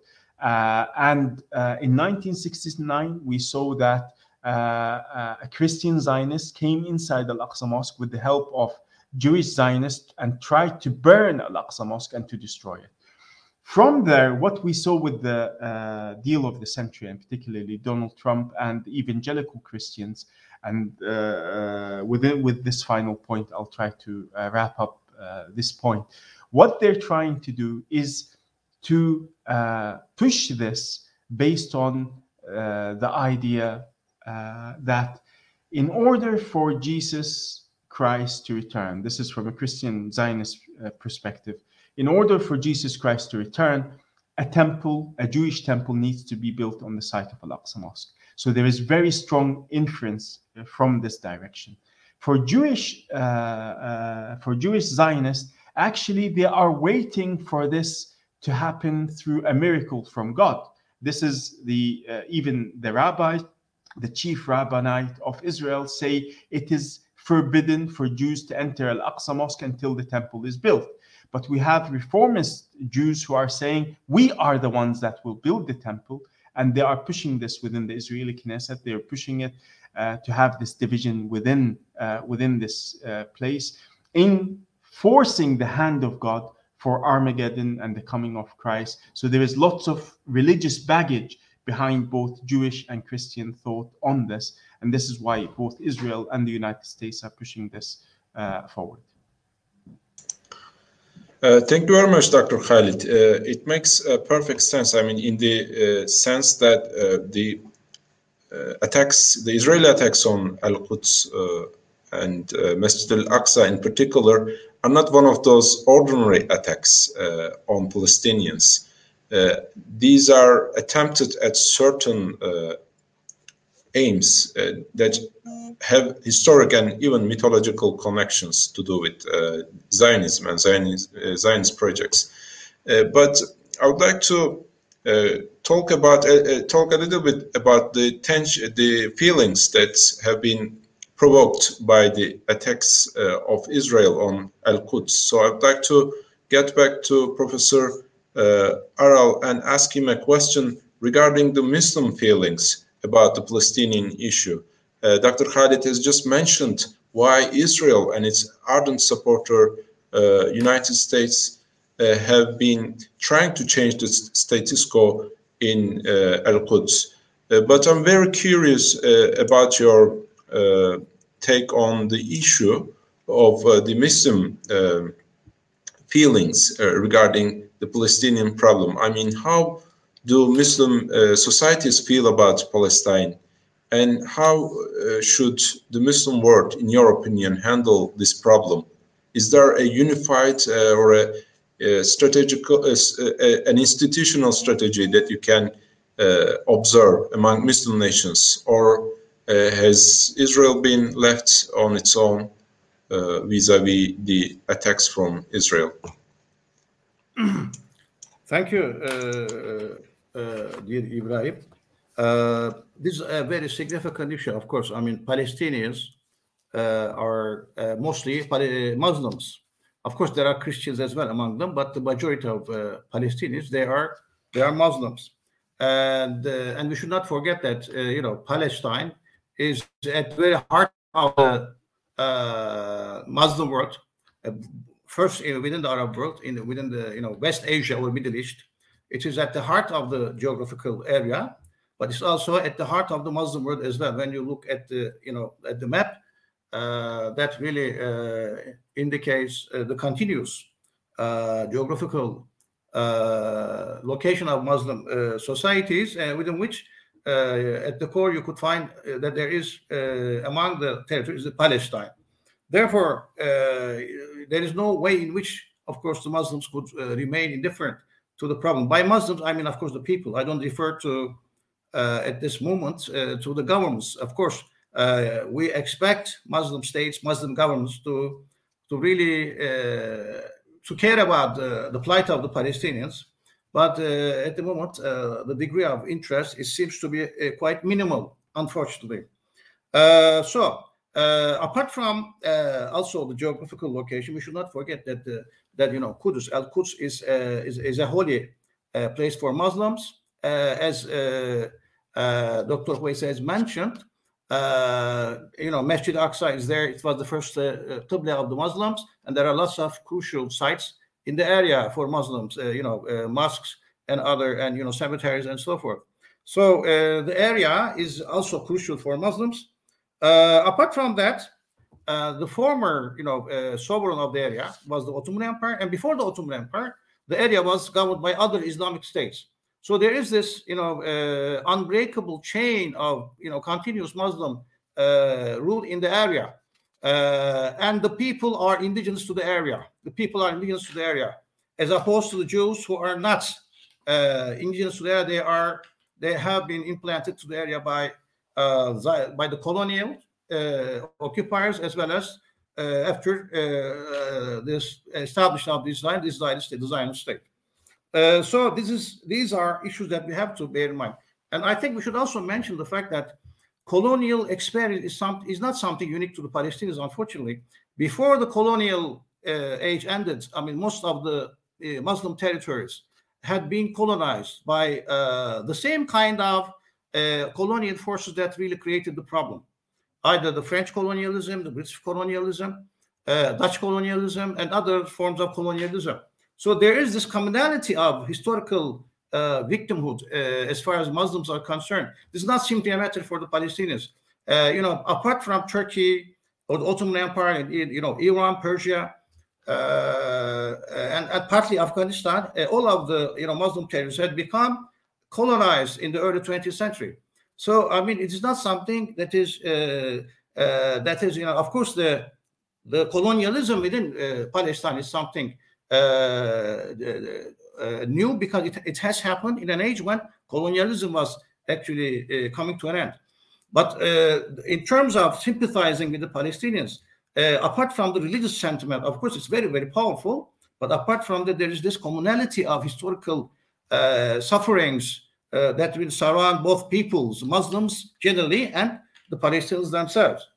Uh, and in 1969, we saw that a Christian Zionist came inside Al Aqsa Mosque with the help of Jewish Zionists and tried to burn Al Aqsa Mosque and to destroy it. from there, what we saw with the uh, deal of the century, and particularly Donald Trump and evangelical Christians, and uh, uh within with this final point, I'll try to uh, wrap up uh, this point. What they're trying to do is to push this based on the idea that in order for Jesus Christ to return, this is from a Christian Zionist perspective in order for Jesus Christ to return, a temple, a Jewish temple, needs to be built on the site of Al Aqsa Mosque. So there is very strong inference uh, from this direction. For Jewish, uh, uh, for Jewish Zionists, actually they are waiting for this to happen through a miracle from God. This is the uh, even the rabbis, the chief rabbinate of Israel say it is forbidden for Jews to enter Al Aqsa Mosque until the temple is built. But we have reformist Jews who are saying, we are the ones that will build the temple. And they are pushing this within the Israeli Knesset. They are pushing it uh, to have this division within, uh, within this uh, place in forcing the hand of God for Armageddon and the coming of Christ. So there is lots of religious baggage behind both Jewish and Christian thought on this. And this is why both Israel and the United States are pushing this uh, forward. Uh, thank you very much, Dr. Khalid. Uh, it makes uh, perfect sense. I mean, in the uh, sense that uh, the attacks, the Israeli attacks on Al Quds and Masjid al Aqsa in particular, are not one of those ordinary attacks on Palestinians. these are attempted at certain aims that have historic and even mythological connections to do with uh, Zionism and Zionist, uh, Zionist projects. Uh, but I would like to uh, talk about uh, uh, talk a little bit about the tension, the feelings that have been provoked by the attacks of Israel on Al Quds. So I'd like to get back to Professor Aral and ask him a question regarding the Muslim feelings about the Palestinian issue. Uh, Dr. Khalid has just mentioned why Israel and its ardent supporter, uh, United States, uh, have been trying to change the status quo in uh, Al Quds. Uh, but I'm very curious uh, about your take on the issue of the Muslim feelings regarding the Palestinian problem. I mean, how do Muslim societies feel about Palestine? And how uh, should the Muslim world, in your opinion, handle this problem? Is there a unified uh, or a, a strategic, uh, an institutional strategy that you can uh, observe among Muslim nations, or uh, has Israel been left on its own uh, vis-a-vis -vis the attacks from Israel? *clears throat* Thank you, dear Ibrahim. Uh, this is a very significant issue, of course. I mean, Palestinians uh, are uh, mostly Muslims. Of course, there are Christians as well among them, but the majority of uh, Palestinians they are they are Muslims, and uh, and we should not forget that uh, you know Palestine is at the very heart of the Muslim world. first, within the Arab world, in within the you know West Asia or Middle East, it is at the heart of the geographical area but it's also at the heart of the Muslim world as well. When you look at the you know at the map, uh, that really uh, indicates uh, the continuous uh, geographical uh, location of Muslim uh, societies, within which at the core you could find that there is among the territories Palestine. Therefore, there is no way in which, of course, the Muslims could remain indifferent to the problem. By Muslims, I mean, of course, the people. I don't refer to uh, at this moment uh, to the governments. Of course, uh, we expect Muslim states, Muslim governments to to really to care about the, plight of the Palestinians. But at the moment, the degree of interest it seems to be quite minimal, unfortunately. so, uh, apart from uh, also the geographical location, we should not forget that the, that you know Qudus, Al Quds is, uh, is is a holy place for Muslims, as uh, Dr. Huwais has mentioned, uh, you know, Masjid Aqsa is there. It was the first uh, Qibla of the Muslims, and there are lots of crucial sites in the area for Muslims, uh, you know, uh, mosques and other, and, you know, cemeteries and so forth. So uh, the area is also crucial for Muslims. Uh, apart from that, uh, the former, you know, uh, sovereign of the area was the Ottoman Empire, and before the Ottoman Empire, the area was governed by other Islamic states. So there is this, you know, unbreakable chain of, you know, continuous Muslim rule in the area. Uh, and the people are indigenous to the area. The people are indigenous to the area, as opposed to the Jews who are not uh, indigenous to the area. They are they have been implanted to the area by uh, by the colonial uh, occupiers as well as uh, after uh, this establishment of this Zion, this Zionist, the Zionist state. so this is these are issues that we have to bear in mind. And I think we should also mention the fact that colonial experience is, some, is not something unique to the Palestinians, unfortunately. Before the colonial uh, age ended, I mean, most of the uh, Muslim territories had been colonized by uh, the same kind of uh, colonial forces that really created the problem. Either the French colonialism, the British colonialism, uh, Dutch colonialism, and other forms of colonialism. So there is this commonality of historical uh, victimhood uh, as far as Muslims are concerned. This is not simply a matter for the Palestinians. Uh, you know, apart from Turkey or the Ottoman Empire, and, you know, Iran, Persia, uh, and, and, partly Afghanistan, uh, all of the you know Muslim territories had become colonized in the early 20th century. So I mean, it is not something that is uh, that is you know, of course, the the colonialism within Palestine is something uh, new because it, it has happened in an age when colonialism was actually uh, coming to an end. But uh, in terms of sympathizing with the Palestinians, uh, apart from the religious sentiment, of course, it's very, very powerful. But apart from that, there is this commonality of historical uh, sufferings uh, that will surround both peoples, Muslims generally, and the Palestinians themselves.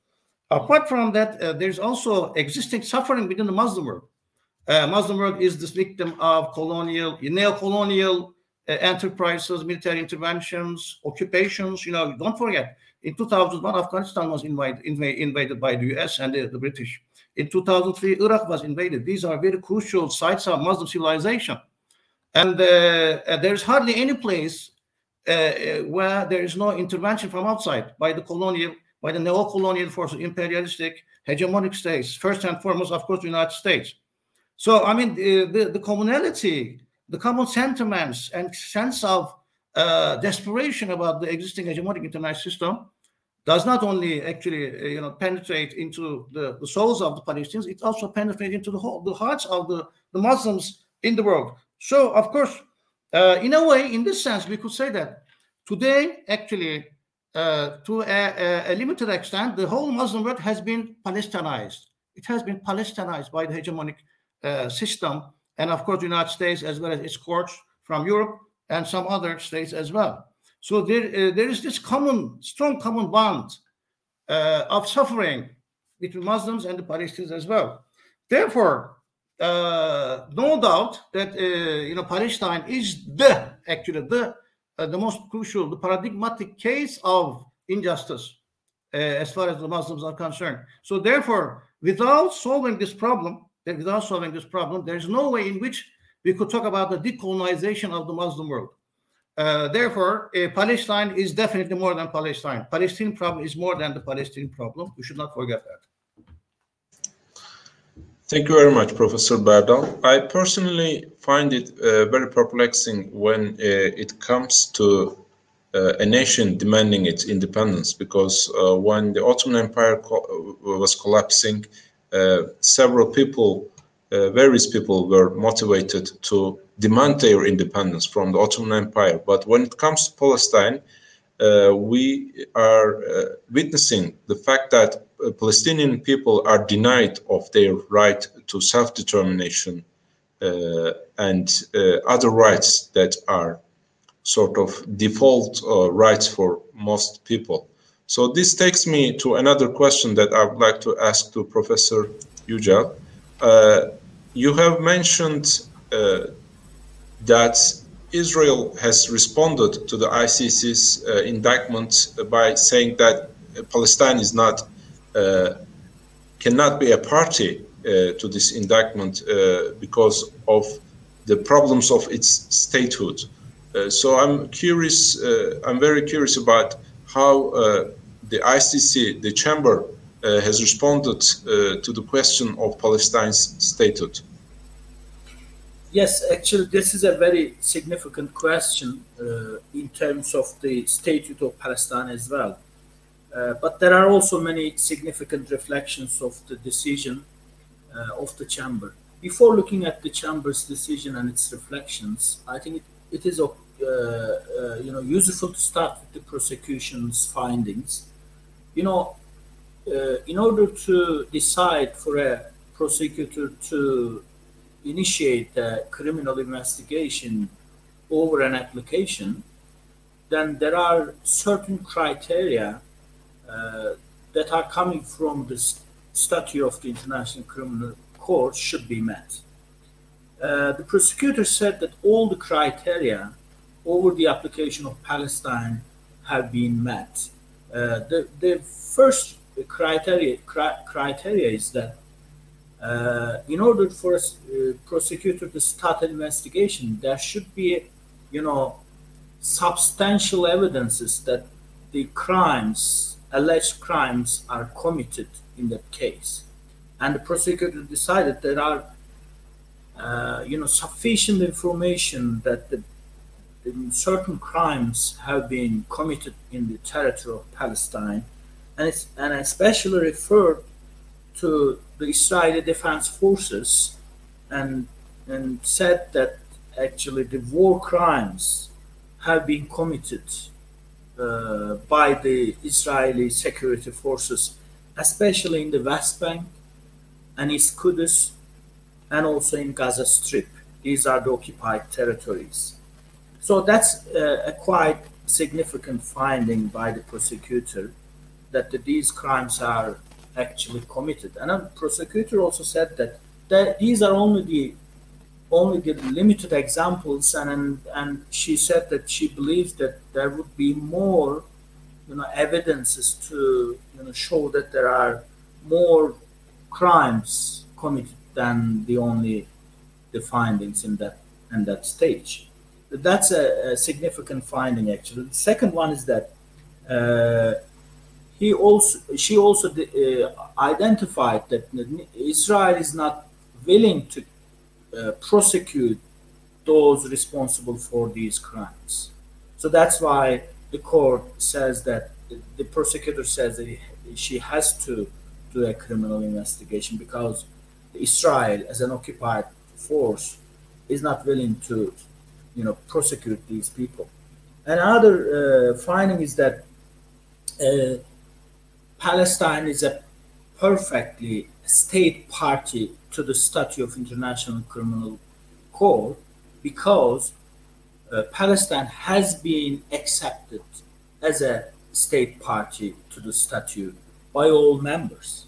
Apart from that, there's also existing suffering within the Muslim world. Uh, Muslim world is this victim of colonial, neo-colonial uh, enterprises, military interventions, occupations. You know, don't forget, in 2001, Afghanistan was invaded, invaded by the US and the, the, British. In 2003, Iraq was invaded. These are very crucial sites of Muslim civilization. And uh, there's hardly any place uh, uh, where there is no intervention from outside by the colonial, by the neo-colonial forces, imperialistic, hegemonic states. First and foremost, of course, the United States. So, I mean, the, the, the commonality, the common sentiments and sense of uh, desperation about the existing hegemonic international system does not only actually, uh, you know, penetrate into the, the souls of the Palestinians, it also penetrates into the, whole, the hearts of the, the Muslims in the world. So, of course, uh, in a way, in this sense, we could say that today, actually, uh, to a, a, limited extent, the whole Muslim world has been Palestinized. It has been Palestinized by the hegemonic uh, system, and of course, the United States as well as its courts from Europe and some other states as well. So there, uh, there is this common, strong common bond uh, of suffering between Muslims and the Palestinians as well. Therefore, no doubt that uh, you know Palestine is the actually the uh, the most crucial, the paradigmatic case of injustice as far as the Muslims are concerned. So therefore, without solving this problem, without solving this problem, there's no way in which we could talk about the decolonization of the Muslim world. Uh, therefore, uh, Palestine is definitely more than Palestine. Palestine problem is more than the Palestinian problem. We should not forget that. Thank you very much, Professor Berdal. I personally find it uh, very perplexing when uh, it comes to uh, a nation demanding its independence, because uh, when the Ottoman Empire co was collapsing, uh, several people, uh, various people were motivated to demand their independence from the Ottoman Empire. But when it comes to Palestine, uh, we are witnessing the fact that Palestinian people are denied of their right to self-determination uh, and uh, other rights that are sort of default uh, rights for most people. So this takes me to another question that I would like to ask to Professor Yücel. Uh, you have mentioned uh, that Israel has responded to the ICC's uh, indictment by saying that Palestine is not cannot be a party to this indictment because of the problems of its statehood. so I'm curious, I'm very curious about how the ICC, the chamber, uh, has responded uh, to the question of Palestine's statehood. Yes, actually, this is a very significant question uh, in terms of the statehood of Palestine as well. Uh, but there are also many significant reflections of the decision uh, of the chamber. Before looking at the chamber's decision and its reflections, I think it, it is uh, you know useful to start with the prosecution's findings you know, in order to decide for a prosecutor to initiate a criminal investigation over an application, then there are certain criteria that are coming from the statute of the International Criminal Court should be met. Uh, the prosecutor said that all the criteria over the application of Palestine have been met. Uh, the, the first criteria, criteria is that uh, in order for a uh, prosecutor to start an investigation, there should be, you know, substantial evidences that the crimes, alleged crimes, are committed in that case. And the prosecutor decided there are, uh, you know, sufficient information that the certain crimes have been committed in the territory of Palestine, and, it's, and especially referred to the Israeli Defense Forces, and and said that actually the war crimes have been committed by the Israeli security forces, especially in the West Bank and East Kudus, and also in Gaza Strip. These are the occupied territories. So that's uh, a quite significant finding by the prosecutor that the, these crimes are actually committed. And the prosecutor also said that, that these are only the only the limited examples, and and she said that she believes that there would be more, you know, evidences to you know show that there are more crimes committed than the only the findings in that in that stage that's a, a, significant finding actually. The second one is that uh, he also she also uh, identified that Israel is not willing to prosecute those responsible for these crimes. So that's why the court says that the prosecutor says that she has to do a criminal investigation because Israel, as an occupied force, is not willing to you know prosecute these people. Another uh, finding is that uh, Palestine is a perfectly state party to the Statute of International Criminal Court because uh, Palestine has been accepted as a state party to the statute by all members.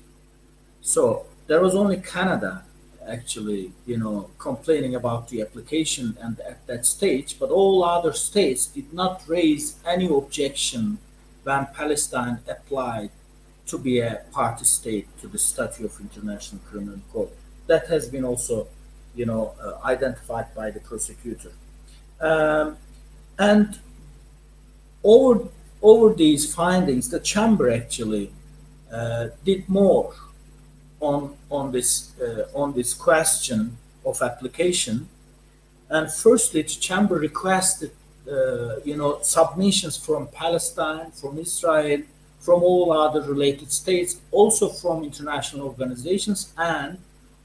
So there was only Canada actually, you know, complaining about the application and at that stage, but all other states did not raise any objection when Palestine applied to be a party state to the Statute of International Criminal Court. That has been also, you know, uh, identified by the prosecutor. Um, and over over these findings, the chamber actually uh, did more on on this uh, on this question of application. And firstly, the chamber requested uh, you know submissions from Palestine, from Israel, from all other related states, also from international organizations, and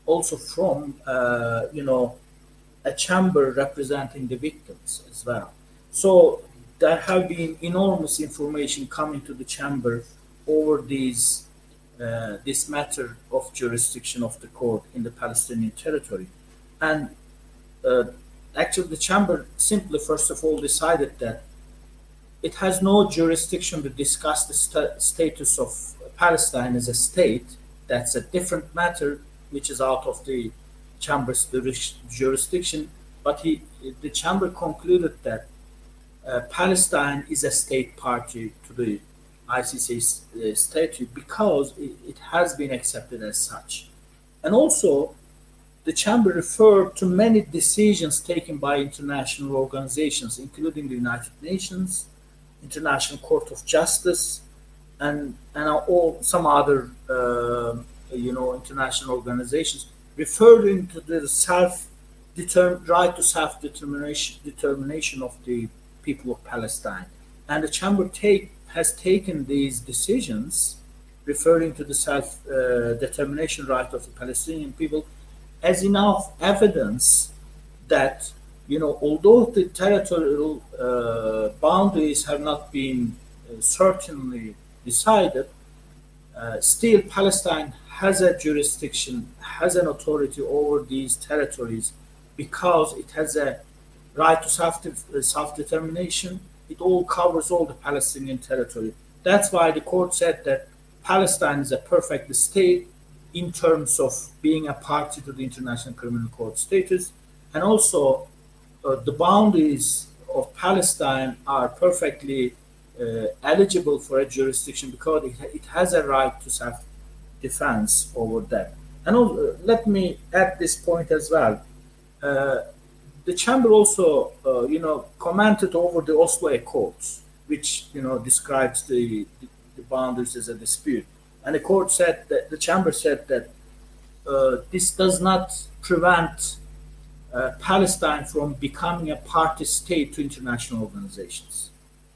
also from uh, you know a chamber representing the victims as well. So there have been enormous information coming to the chamber over these uh, this matter of jurisdiction of the court in the Palestinian territory. And uh, actually, the chamber simply, first of all, decided that it has no jurisdiction to discuss the st- status of Palestine as a state. That's a different matter, which is out of the chamber's jurisdiction. But he, the chamber concluded that uh, Palestine is a state party to the ICC uh, statute because it, it, has been accepted as such. And also, the chamber referred to many decisions taken by international organizations, including the United Nations, International Court of Justice, and and all some other uh, you know international organizations, referring to the self right to self determination determination of the people of Palestine, and the chamber take has taken these decisions, referring to the self uh, determination right of the Palestinian people as enough evidence that you know although the territorial uh, boundaries have not been uh, certainly decided uh, still palestine has a jurisdiction has an authority over these territories because it has a right to self self-determination. It all covers all the palestinian territory. That's why the court said that palestine is a perfect state in terms of being a party to the International Criminal Court statute, and also the boundaries of Palestine are perfectly uh, eligible for a jurisdiction because it, it has a right to self-defense over that. And also, uh, let me add this point as well. Uh, the chamber also, uh, you know, commented over the Oslo Accords, which you know describes the, the, the boundaries as a dispute. And the court said that the chamber said that uh, this does not prevent uh, Palestine from becoming a party state to international organizations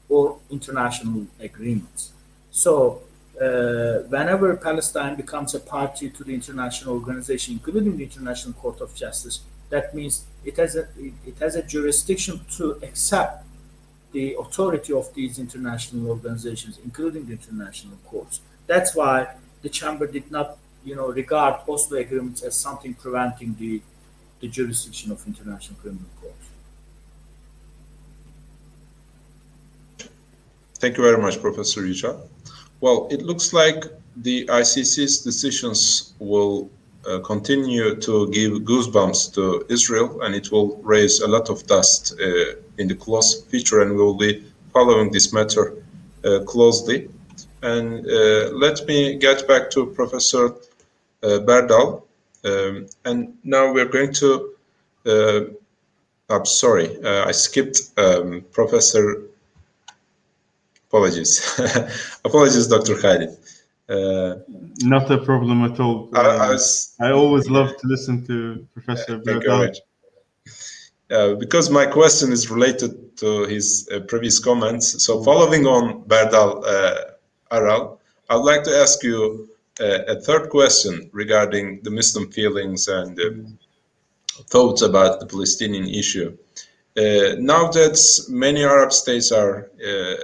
or international agreements. So, uh, whenever Palestine becomes a party to the international organization, including the International Court of Justice, that means it has a it has a jurisdiction to accept the authority of these international organizations, including the international courts. That's why the chamber did not, you know, regard Oslo agreements as something preventing the, the jurisdiction of International Criminal Court. Thank you very much, Professor Yücel. Well, it looks like the ICC's decisions will uh, continue to give goosebumps to Israel, and it will raise a lot of dust uh, in the close future, and we will be following this matter uh, closely. And uh, let me get back to Professor uh, Berdal. Um, and now we're going to, uh, I'm sorry, I skipped um, Professor, apologies. *laughs* apologies, Dr. Khalid. Uh, Not a problem at all. Uh, I, was, I, always love to listen to Professor. Uh, because my question is related to his previous comments. So, following on Berdal Aral, I'd like to ask you uh, a third question regarding the Muslim feelings and uh, thoughts about the Palestinian issue. Uh, now that many Arab states are uh,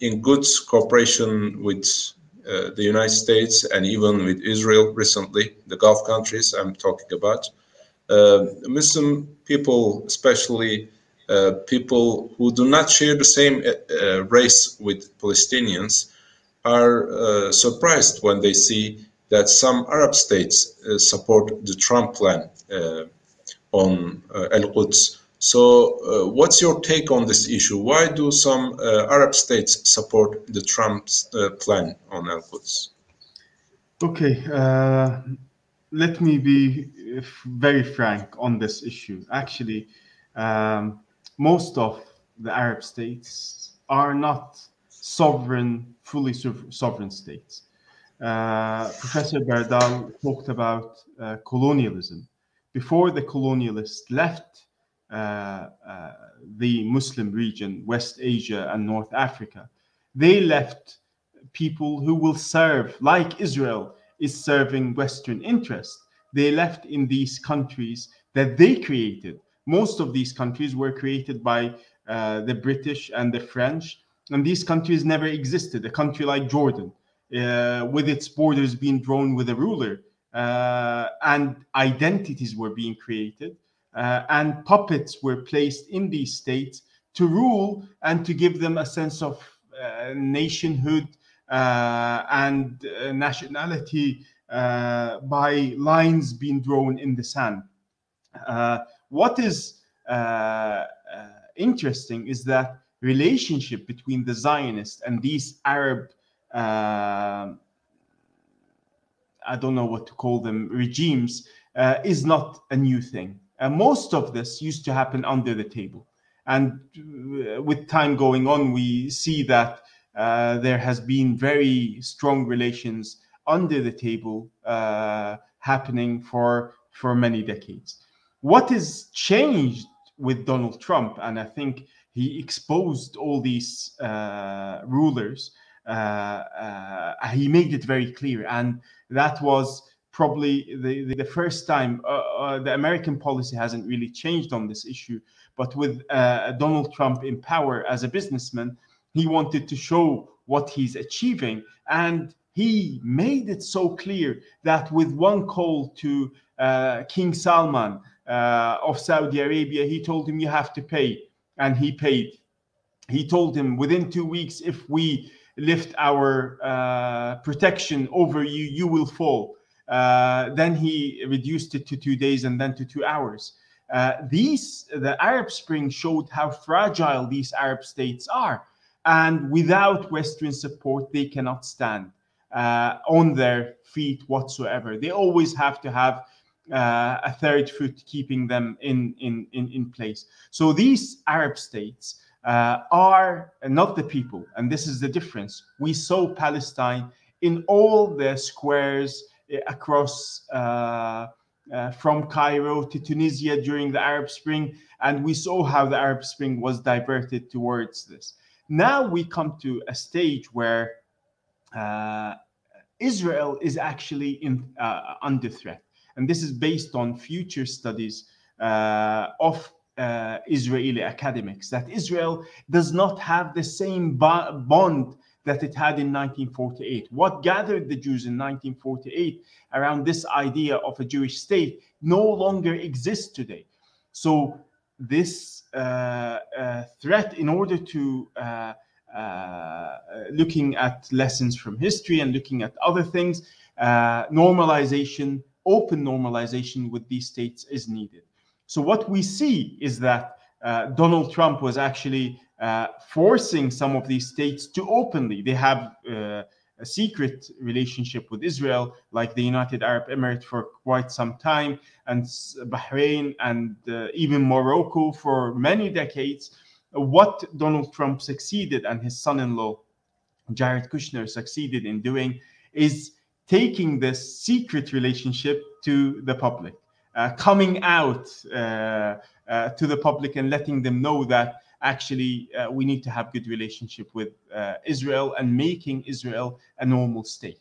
in good cooperation with uh, the United States and even with Israel recently, the Gulf countries I'm talking about, uh, Muslim people, especially people who do not share the same race with Palestinians, are uh, surprised when they see that some Arab states uh, support the Trump plan uh, on uh, Al Quds. So, uh, what's your take on this issue? Why do some uh, Arab states support the Trump's plan on Al Quds? Okay, let me be very frank on this issue. Actually, um, most of the Arab states are not sovereign fully sovereign states. Uh, Professor Berdal talked about uh, colonialism. Before the colonialists left uh, uh, the Muslim region, West Asia and North Africa, they left people who will serve, like Israel is serving Western interests. They left in these countries that they created. Most of these countries were created by uh, the British and the French and these countries never existed. A country like Jordan, uh, with its borders being drawn with a ruler, uh, and identities were being created, uh, and puppets were placed in these states to rule and to give them a sense of uh, nationhood uh, and uh, nationality by lines being drawn in the sand. what is interesting is that relationship between the Zionists and these Arab uh, I don't know what to call them, regimes, uh, is not a new thing. Uh, most of this used to happen under the table. And uh, with time going on, we see that uh, there has been very strong relations under the table uh, happening for, for many decades. What has changed with Donald Trump, and I think he exposed all these uh, rulers, uh, he made it very clear. And that was probably the, the, the first time uh, uh, the American policy hasn't really changed on this issue. But with uh, Donald Trump in power as a businessman, he wanted to show what he's achieving. And he made it so clear that with one call to uh, King Salman uh, of Saudi Arabia, he told him, You have to pay. And he paid. He told him, Within two weeks, if we lift our uh, protection over you, you will fall. Uh, then he reduced it to two days and then to two hours. Uh, these, the Arab Spring showed how fragile these Arab states are. And without Western support, they cannot stand uh, on their feet whatsoever. They always have to have uh, a third foot keeping them in, in, in, in place. So these Arab states uh, are not the people. And this is the difference. We saw Palestine in all the squares across uh, uh, from Cairo to Tunisia during the Arab Spring, and we saw how the Arab Spring was diverted towards this. Now we come to a stage where uh, Israel is actually in, uh, under threat, and this is based on future studies uh, of uh, Israeli academics that Israel does not have the same bond that it had in 1948. What gathered the Jews in 1948 around this idea of a Jewish state no longer exists today. So, this uh, uh, threat, in order to uh, uh looking at lessons from history and looking at other things, uh, normalization, open normalization with these states is needed. So, what we see is that uh, Donald Trump was actually uh, forcing some of these states to openly. They have uh, a secret relationship with Israel, like the United Arab Emirates for quite some time, and Bahrain and uh, even Morocco for many decades. What Donald Trump succeeded and his son in law, Jared Kushner, succeeded in doing is taking this secret relationship to the public, uh, coming out uh, uh, to the public and letting them know that actually uh, we need to have good relationship with uh, Israel and making Israel a normal state.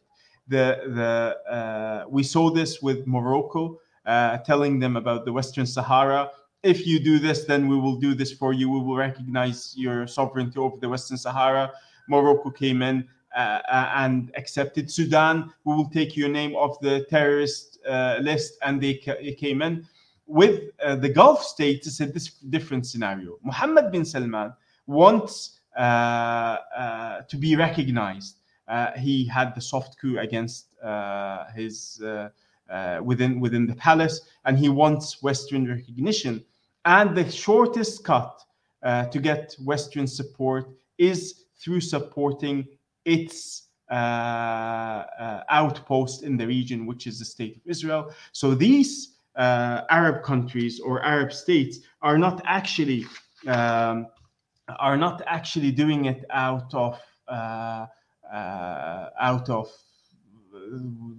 The the uh, we saw this with Morocco, telling them about the Western Sahara. If you do this, then we will do this for you. We will recognize your sovereignty over the Western Sahara. Morocco came in and accepted Sudan. We will take your name off the terrorist list, and they, ca- came in with uh, the Gulf states, it's a different scenario. Mohammed bin Salman wants uh, uh, to be recognized. Uh, he had the soft coup against uh, his uh, within within the palace, and he wants Western recognition. And the shortest cut to get Western support is through supporting its outpost in the region, which is the state of Israel. So these uh, Arab countries or Arab states are not actually um, are not actually doing it out of uh, uh, out of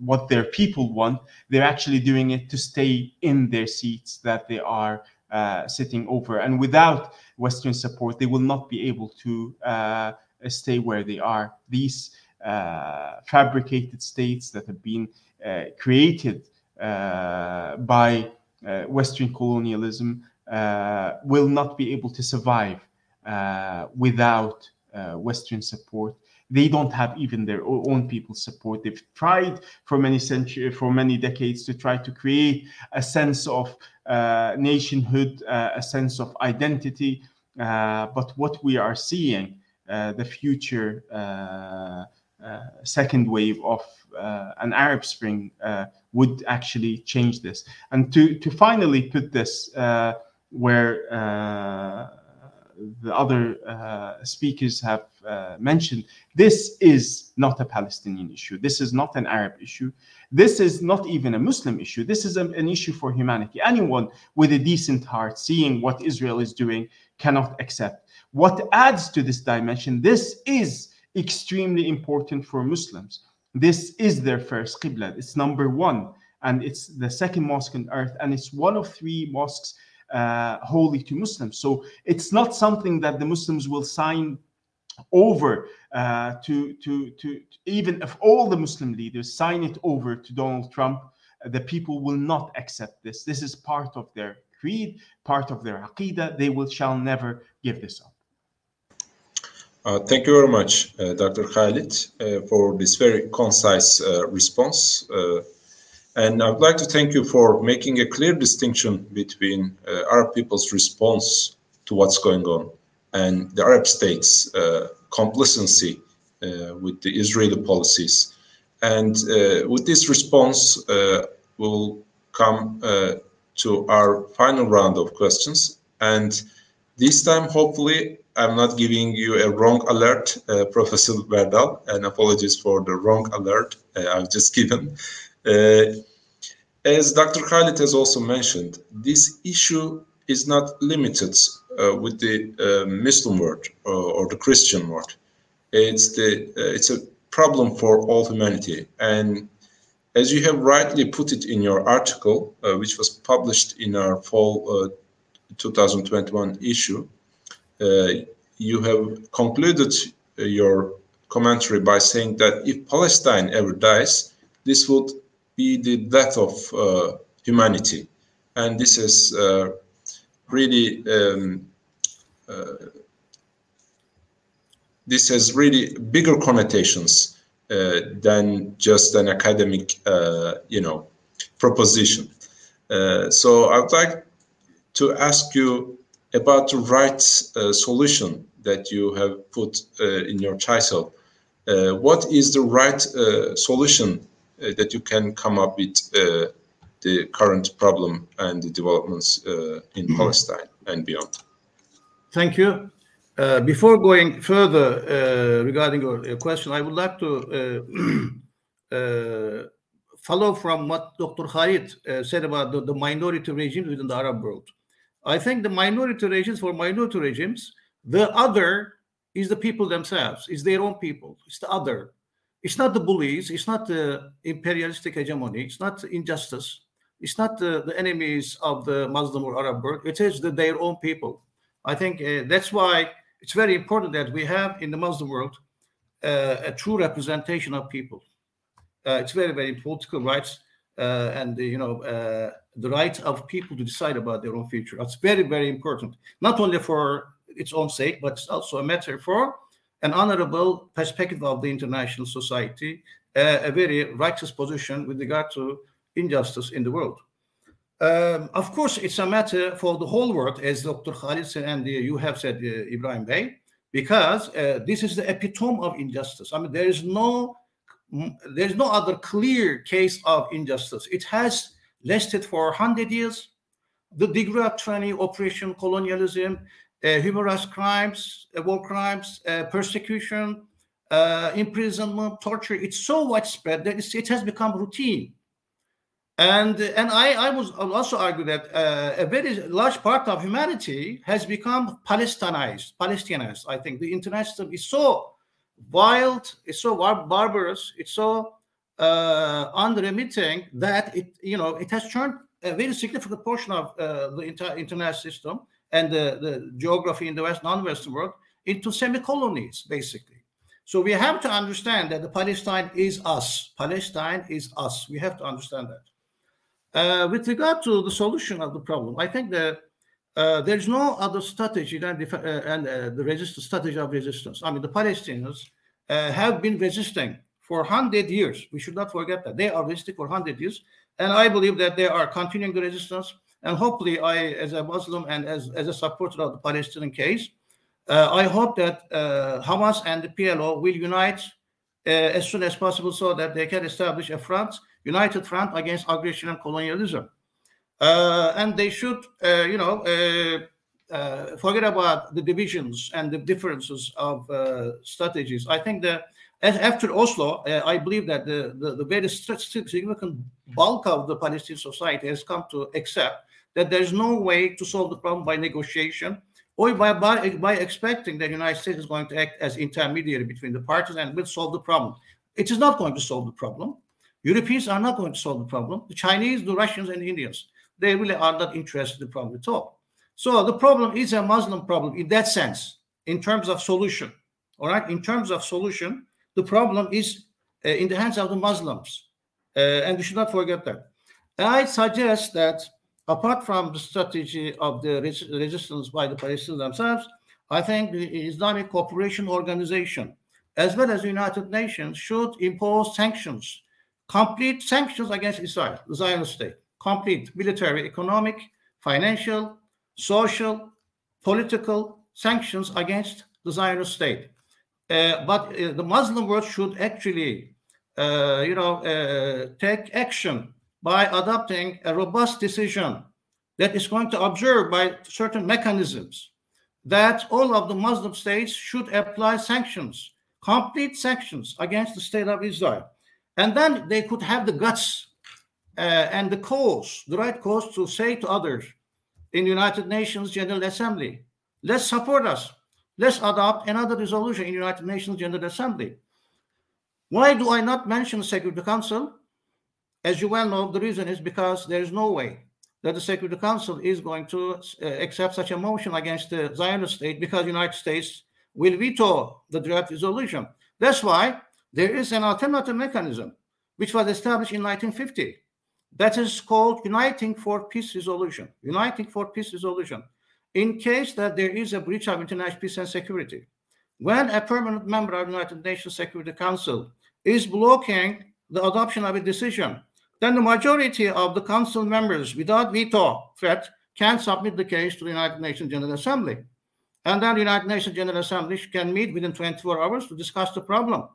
what their people want. They're actually doing it to stay in their seats that they are uh, sitting over, and without Western support, they will not be able to uh, stay where they are. These uh, fabricated states that have been created uh, by uh, Western colonialism uh, will not be able to survive without Western support they don't have even their own people's support. They've tried for many centuries, for many decades, to try to create a sense of uh, nationhood, uh, a sense of identity. Uh, but what we are seeing, the future second wave of an Arab Spring would actually change this. And to, to finally put this uh, where uh, the other uh, speakers have uh, mentioned, this is not a Palestinian issue. This is not an Arab issue. This is not even a Muslim issue. This is a, an issue for humanity. Anyone with a decent heart, seeing what Israel is doing, cannot accept. What adds to this dimension, this is extremely important for Muslims. This is their first Qibla. It's number one, and it's the second mosque on earth, and it's one of three mosques uh, holy to Muslims. So it's not something that the Muslims will sign over uh, to, to, to, even if all the Muslim leaders sign it over to Donald Trump, the people will not accept this. This is part of their creed, part of their aqidah. They will shall never give this up. Uh, thank you very much, uh, Dr. Khalid, uh, for this very concise uh, response. Uh, and I would like to thank you for making a clear distinction between uh, Arab people's response to what's going on and the Arab states' complacency with the Israeli policies. And with this response, we'll come to our final round of questions. And this time, hopefully, I'm not giving you a wrong alert, uh, Professor Berdal, and apologies for the wrong alert uh, I've just *laughs* given. Uh, as Dr. Khalid has also mentioned, this issue is not limited uh, with the uh, Muslim world or, or, the Christian world. It's the uh, it's a problem for all humanity, and as you have rightly put it in your article, which was published in our fall 2021 issue, uh, you have concluded uh, your commentary by saying that if Palestine ever dies, this would be the death of uh, humanity. And this is really um, this has really bigger connotations uh, than just an academic, uh, you know, proposition. Uh, so I would like to ask you about the right uh, solution that you have put uh, in your title. Uh, what is the right uh, solution uh, that you can come up with uh, the current problem and the developments in mm-hmm. Palestine and beyond? Thank you. before going further regarding your, your, question, I would like to *clears throat* follow from what Dr. Khalid said about the, the minority regimes within the Arab world. I think the minority regimes for minority regimes, the other is the people themselves, is their own people, it's the other. It's not the bullies, it's not the imperialistic hegemony, it's not injustice, it's not the, the enemies of the Muslim or Arab world, it is the, their own people. I think uh, that's why it's very important that we have in the Muslim world uh, a true representation of people. Uh, it's very, very political rights uh, and you know uh, the right of people to decide about their own future. That's very very important, not only for its own sake, but it's also a matter for an honorable perspective of the international society, uh, a very righteous position with regard to injustice in the world. Um, of course, it's a matter for the whole world, as Dr. Khalid said, and uh, you have said, uh, Ibrahim Bey, because uh, this is the epitome of injustice. I mean, there is no there's no other clear case of injustice. It has lasted for 100 years. The degree of training, operation, colonialism, uh, human rights crimes, uh, war crimes, uh, persecution, uh, imprisonment, torture, it's so widespread that it has become routine. And, and I, I was also argue that uh, a very large part of humanity has become Palestinized, Palestinians. I think the international is so wild, it's so bar- barbarous, it's so uh, unremitting that it, you know, it has turned a very significant portion of uh, the entire internet system and the, the geography in the West, non-Western world into semi-colonies, basically. So we have to understand that the Palestine is us. Palestine is us. We have to understand that. Uh, with regard to the solution of the problem, I think that uh, there's no other strategy than def- uh, and uh, the resistance strategy of resistance. I mean, the Palestinians uh, have been resisting for 100 years. We should not forget that. They are resisting for 100 years. And I believe that they are continuing the resistance. And hopefully, I, as a Muslim and as, as a supporter of the Palestinian case, uh, I hope that Hamas and the PLO will unite as soon as possible so that they can establish a front, united front against aggression and colonialism uh, and they should, uh, you know, uh, uh, forget about the divisions and the differences of uh, strategies. I think that after Oslo, uh, I believe that the, the, the very significant bulk of the Palestinian society has come to accept that there's no way to solve the problem by negotiation or by, by, by expecting that the United States is going to act as intermediary between the parties and will solve the problem. It is not going to solve the problem. Europeans are not going to solve the problem. The Chinese, the Russians, and the Indians, they really are not interested in the problem at all. So the problem is a Muslim problem in that sense, in terms of solution. All right, in terms of solution, the problem is uh, in the hands of the Muslims, uh, and we should not forget that. I suggest that apart from the strategy of the res resistance by the Palestinians themselves, I think the Islamic Cooperation Organization, as well as the United Nations, should impose sanctions, complete sanctions against Israel, the Zionist state, complete military, economic, financial, social, political sanctions against the Zionist state. Uh, but uh, the Muslim world should actually, uh, you know, uh, take action by adopting a robust decision that is going to observe by certain mechanisms that all of the Muslim states should apply sanctions, complete sanctions against the state of Israel. And then they could have the guts and the cause, the right cause to say to others in the United Nations General Assembly, let's support us. Let's adopt another resolution in the United Nations General Assembly. Why do I not mention Security Council? As you well know, the reason is because there is no way that the Security Council is going to uh, accept such a motion against the Zionist state because the United States will veto the draft resolution. That's why there is an alternative mechanism which was established in 1950 that is called Uniting for Peace Resolution. Uniting for Peace Resolution. In case that there is a breach of international peace and security, when a permanent member of the United Nations Security Council is blocking the adoption of a decision, then the majority of the council members without veto threat can submit the case to the United Nations General Assembly. And then the United Nations General Assembly can meet within 24 hours to discuss the problem.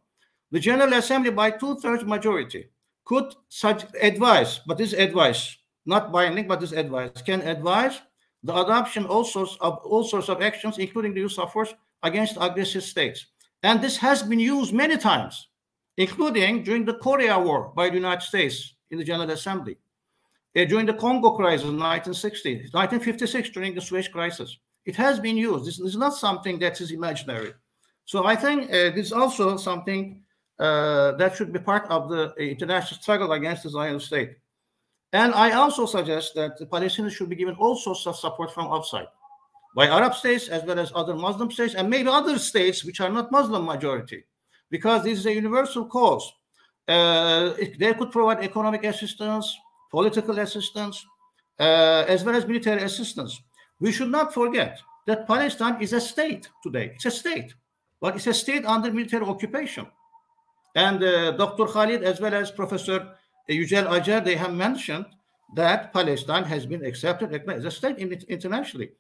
The General Assembly, by two-thirds majority, could such advise, but this advice, not binding, but this advice, can advise the adoption all sorts of all sorts of actions, including the use of force against aggressive states. And this has been used many times, including during the Korea War by the United States in the General Assembly, uh, during the Congo crisis in 1960, 1956 during the Suez crisis. It has been used. This, this is not something that is imaginary. So I think uh, this is also something uh, that should be part of the international struggle against the Zionist state. And I also suggest that the Palestinians should be given all sorts of support from outside, by Arab states as well as other Muslim states, and maybe other states which are not Muslim majority, because this is a universal cause. Uh, they could provide economic assistance, political assistance, uh, as well as military assistance. We should not forget that Palestine is a state today. It's a state, but it's a state under military occupation. And uh, Dr. Khalid, as well as Professor Yücel Acar, they have mentioned that Palestine has been accepted as a state internationally.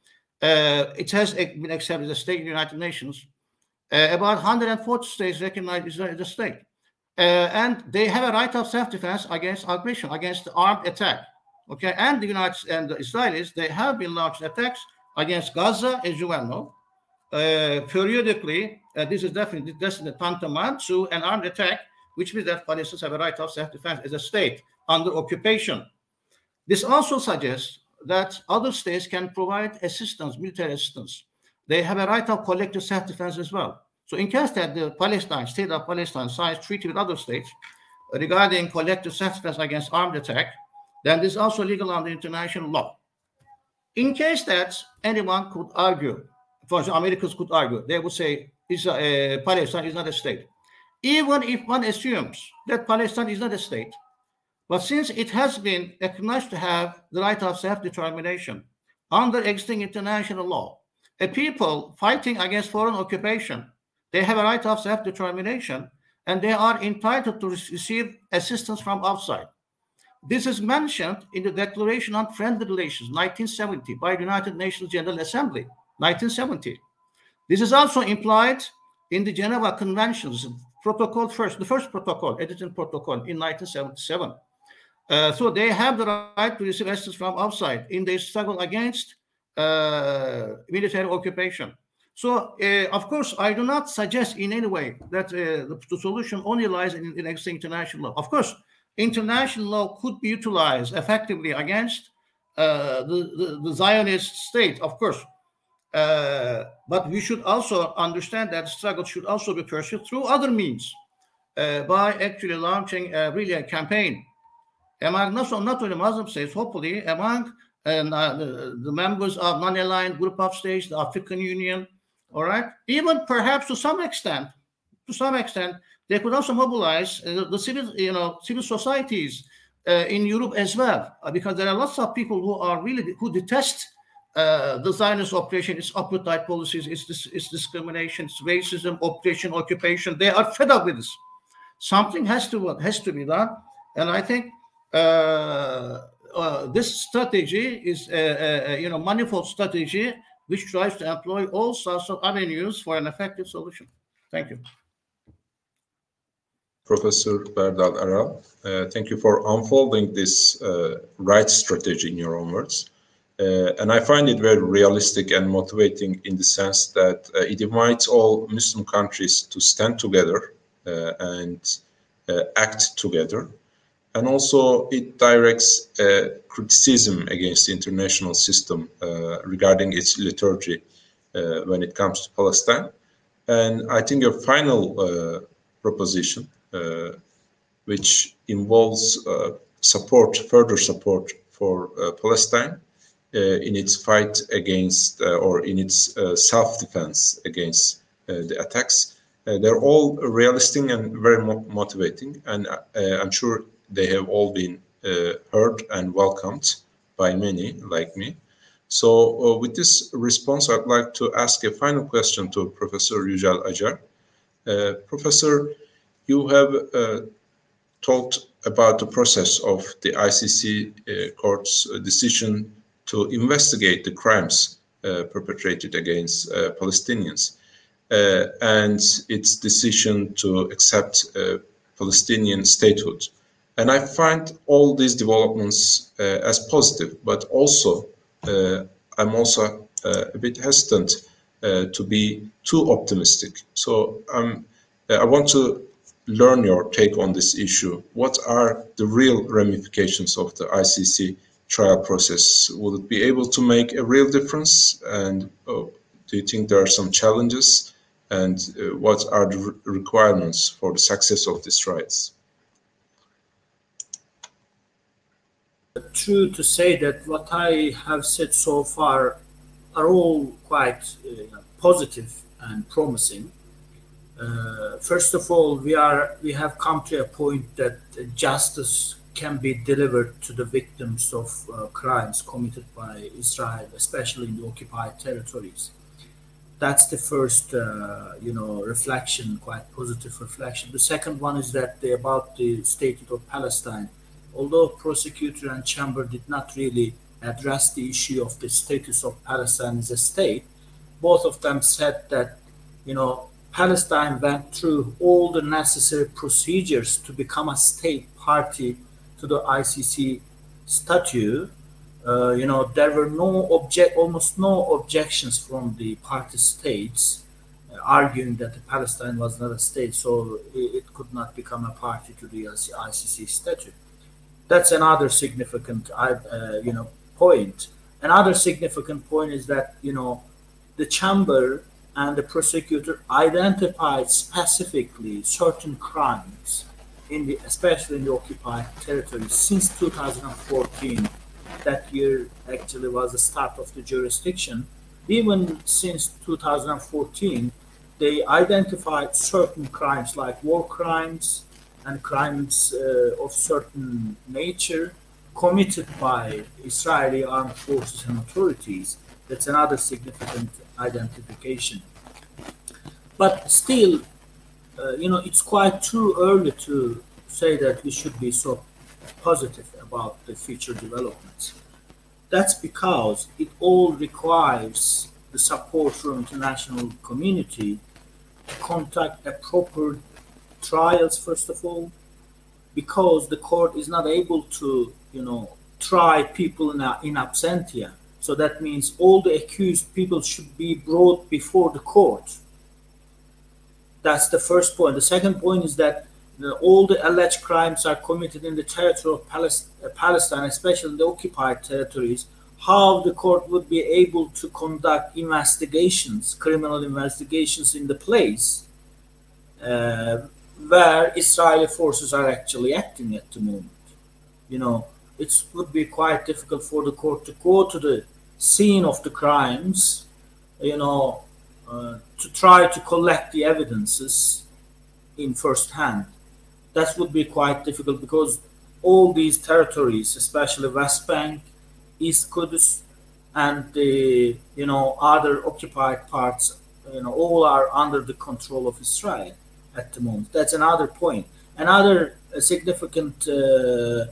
Uh, it has been accepted as a state in the United Nations. Uh, about 140 states recognize Israel as a state. Uh, and they have a right of self-defense against aggression, against armed attack. Okay, and the United and the Israelis, they have been launching attacks against Gaza, as you well know. Uh, periodically, uh, this is definitely this is tantamount to an armed attack, which means that Palestinians have a right of self-defense as a state under occupation. This also suggests that other states can provide assistance, military assistance. They have a right of collective self-defense as well. So in case that the Palestine, state of Palestine signs treaty with other states regarding collective self-defense against armed attack, then this is also legal under international law. In case that anyone could argue, for example, Americans could argue, they would say uh, Palestine is not a state. Even if one assumes that Palestine is not a state, but since it has been acknowledged to have the right of self-determination under existing international law, a people fighting against foreign occupation they have a right of self-determination and they are entitled to receive assistance from outside. This is mentioned in the Declaration on Friendly Relations, 1970, by the United Nations General Assembly, 1970. This is also implied in the Geneva Conventions, protocol first, the first protocol, edited protocol in 1977. Uh, so they have the right to receive assistance from outside in their struggle against uh, military occupation. So, uh, of course, I do not suggest in any way that uh, the, the, solution only lies in, in international law. Of course, international law could be utilized effectively against uh, the, the, the, Zionist state, of course. Uh, but we should also understand that struggle should also be pursued through other means uh, by actually launching a, really a campaign. Among not, not only Muslim states, hopefully among uh, the, the, members of non-aligned group of states, the African Union, all right, even perhaps to some extent, to some extent, they could also mobilize uh, the civil, you know, civil societies uh, in Europe as well, because there are lots of people who are really who detest uh, the Zionist operation, its apartheid policies, its, its discrimination, its racism, occupation, occupation. They are fed up with this. Something has to has to be done, and I think uh, uh, this strategy is a, a, you know manifold strategy which tries to employ all sorts of avenues for an effective solution. Thank you. Professor Berdal Aral, uh, thank you for unfolding this uh, right strategy in your own words. Uh, and I find it very realistic and motivating in the sense that uh, it invites all Muslim countries to stand together uh, and act together and also it directs criticism against the international system regarding its liturgy when it comes to Palestine. And I think a final uh, proposition, uh, which involves uh, support, further support for Palestine Uh, in its fight against uh, or in its uh, self-defense against the attacks. they're all realistic and very mo motivating, and I'm sure they have all been uh, heard and welcomed by many like me. So uh, with this response, I'd like to ask a final question to Professor Acar. Uh, Professor, you have talked about the process of the ICC court's decision to investigate the crimes uh, perpetrated against uh, Palestinians uh, and its decision to accept Palestinian statehood. And I find all these developments uh, as positive, but also uh, I'm also uh, a bit hesitant to be too optimistic. So um, I want to learn your take on this issue. What are the real ramifications of the ICC trial process? Will it be able to make a real difference? And oh, do you think there are some challenges? And uh, what are the requirements for the success of these trials? true to say that what I have said so far are all quite uh, positive and promising. Uh, first of all, we are we have come to a point that justice can be delivered to the victims of uh, crimes committed by Israel, especially in the occupied territories. That's the first, uh, you know, reflection, quite positive reflection. The second one is that the, about the state of Palestine although prosecutor and chamber did not really address the issue of the status of Palestine as a state, both of them said that, you know, Palestine went through all the necessary procedures to become a state party to the ICC statute. Uh, you know, there were no object, almost no objections from the party states uh, arguing that Palestine was not a state, so it, it could not become a party to the ICC statute that's another significant uh, you know point another significant point is that you know the chamber and the prosecutor identified specifically certain crimes in the especially in the occupied territories since 2014 that year actually was the start of the jurisdiction even since 2014 they identified certain crimes like war crimes and crimes uh, of certain nature committed by Israeli armed forces and authorities. That's another significant identification. But still, uh, you know, it's quite too early to say that we should be so positive about the future developments. That's because it all requires the support from international community to conduct a proper trials first of all because the court is not able to you know try people in, a, in absentia So that means all the accused people should be brought before the court. That's the first point. The second point is that all the alleged crimes are committed in the territory of Palestine, especially in the occupied territories. How the court would be able to conduct investigations, criminal investigations in the place uh, where Israeli forces are actually acting at the moment. You know, it would be quite difficult for the court to go to the scene of the crimes, you know, uh, to try to collect the evidences in first hand. That would be quite difficult because all these territories, especially West Bank, East Kudus, and the you know other occupied parts, you know, all are under the control of Israel at the moment. That's another point. Another significant uh, uh,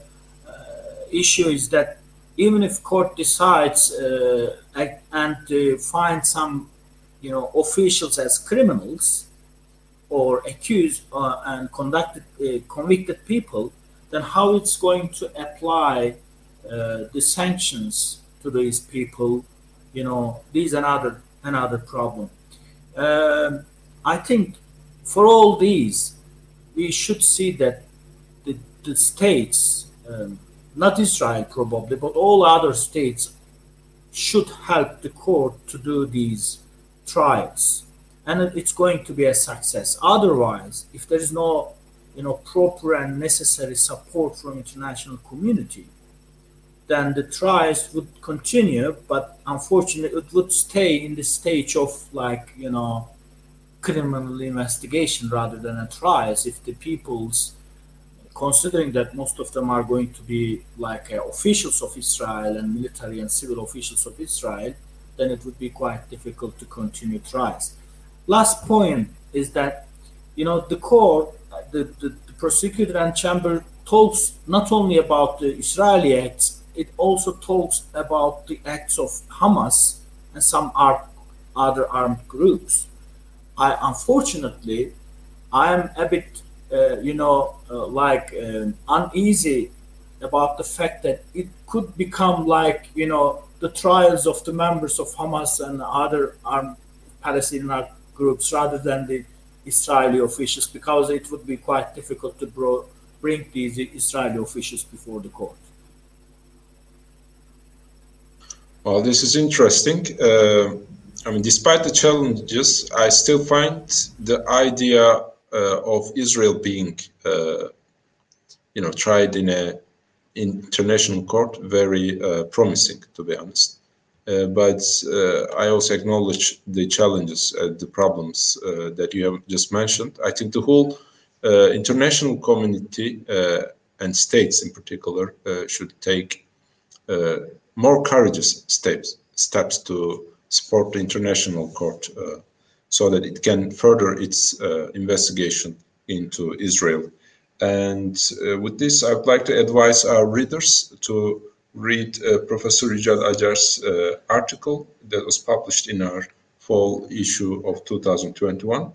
issue is that even if court decides uh, and uh, find some you know officials as criminals or accused uh, and conducted uh, convicted people then how it's going to apply uh, the sanctions to these people you know these another another problem. Um, i think for all these we should see that the, the states um, not Israel probably, but all other states should help the court to do these trials. And it's going to be a success. Otherwise, if there is no you know, proper and necessary support from international community, then the trials would continue, but unfortunately, it would stay in the stage of like you know criminal investigation rather than a trials. If the people's considering that most of them are going to be like uh, officials of Israel and military and civil officials of Israel, then it would be quite difficult to continue trials. Last point is that, you know, the court, the, the, the prosecutor and chamber talks not only about the Israeli acts, it also talks about the acts of Hamas and some other armed groups. I unfortunately, I am a bit uh, you know, uh, like um, uneasy about the fact that it could become like, you know, the trials of the members of Hamas and other armed Palestinian groups rather than the Israeli officials, because it would be quite difficult to bro- bring these Israeli officials before the court. Well, this is interesting. Uh, I mean, despite the challenges, I still find the idea uh, of Israel being, uh, you know, tried in a international court very uh, promising, to be honest. Uh, but uh, I also acknowledge the challenges the problems uh, that you have just mentioned. I think the whole international community and states in particular should take more courageous steps steps to support the international court uh, so that it can further its uh, investigation into Israel. And uh, with this, I would like to advise our readers to read uh, Professor Yücel Acar's article that was published in our fall issue of 2021.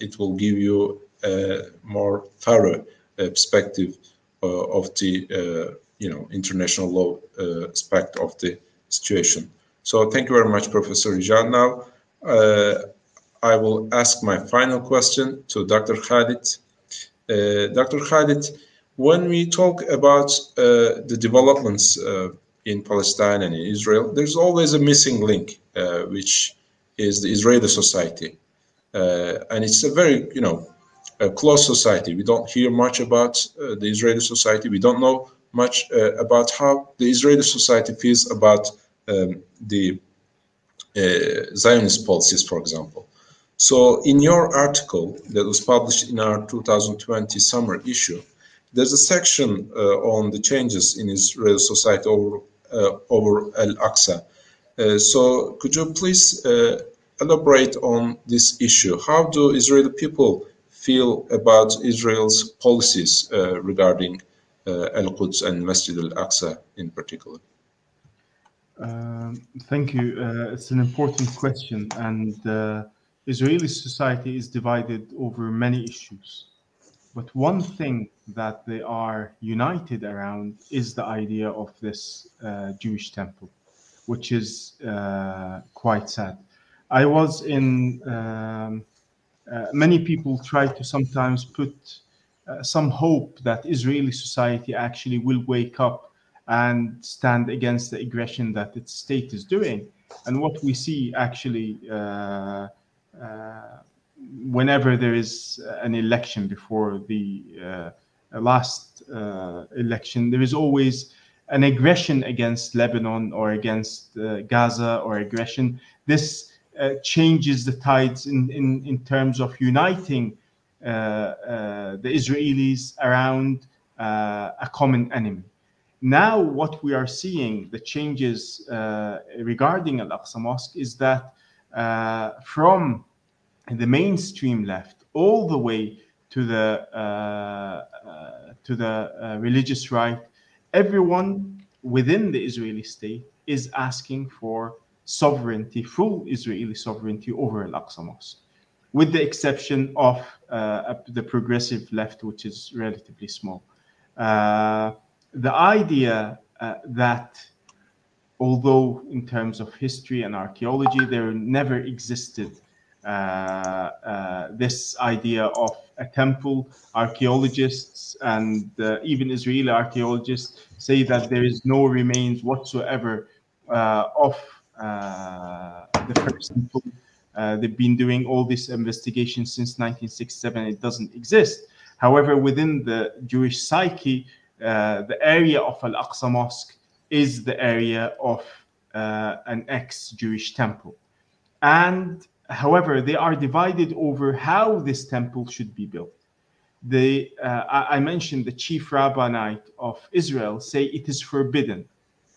it will give you a more thorough perspective of the you know international law uh, aspect of the situation. So thank you very much, Professor Yücel. Now uh, I will ask my final question to Dr. Khalid. Uh, Dr. Khalid, when we talk about uh, the developments uh, in Palestine and in Israel, there's always a missing link, uh, which is the Israeli society. Uh, and it's a very, you know, a close society. We don't hear much about uh, the Israeli society. We don't know much about how the Israeli society feels about um, the Zionist policies, for example. So in your article that was published in our 2020 summer issue, there's a section uh, on the changes in Israeli society over, uh, over Al-Aqsa. Uh, so could you please uh, elaborate on this issue? How do Israeli people feel about Israel's policies uh, regarding uh, Al-Quds and Masjid Al-Aqsa in particular? Um, thank you. it's an important question and Israeli society is divided over many issues. But one thing that they are united around is the idea of this uh, Jewish temple. which is uh, quite sad. I was in. Um, uh, many people try to sometimes put uh, some hope that Israeli society actually will wake up and stand against the aggression that its state is doing. And what we see actually, uh, whenever there is an election before the uh, last election, there is always an aggression against Lebanon or against Gaza or aggression. This uh, changes the tides in, in, in terms of uniting uh, uh, the Israelis around a common enemy. Now, what we are seeing, the changes regarding Al Aqsa Mosque, is that from the mainstream left all the way to the uh, uh, to the uh, religious right, everyone within the Israeli state is asking for sovereignty, full Israeli sovereignty over Al Aqsa Mosque, with the exception of uh, the progressive left, which is relatively small. Uh, the idea uh, that, although in terms of history and archaeology, there never existed uh, uh, this idea of a temple. Archaeologists and uh, even Israeli archaeologists say that there is no remains whatsoever of uh, the first temple. Uh, they've been doing all this investigation since 1967. It doesn't exist. However, within the Jewish psyche, uh, the area of Al Aqsa Mosque is the area of an ex-Jewish temple, and however, they are divided over how this temple should be built. The, uh, I mentioned the chief rabbinate of Israel say it is forbidden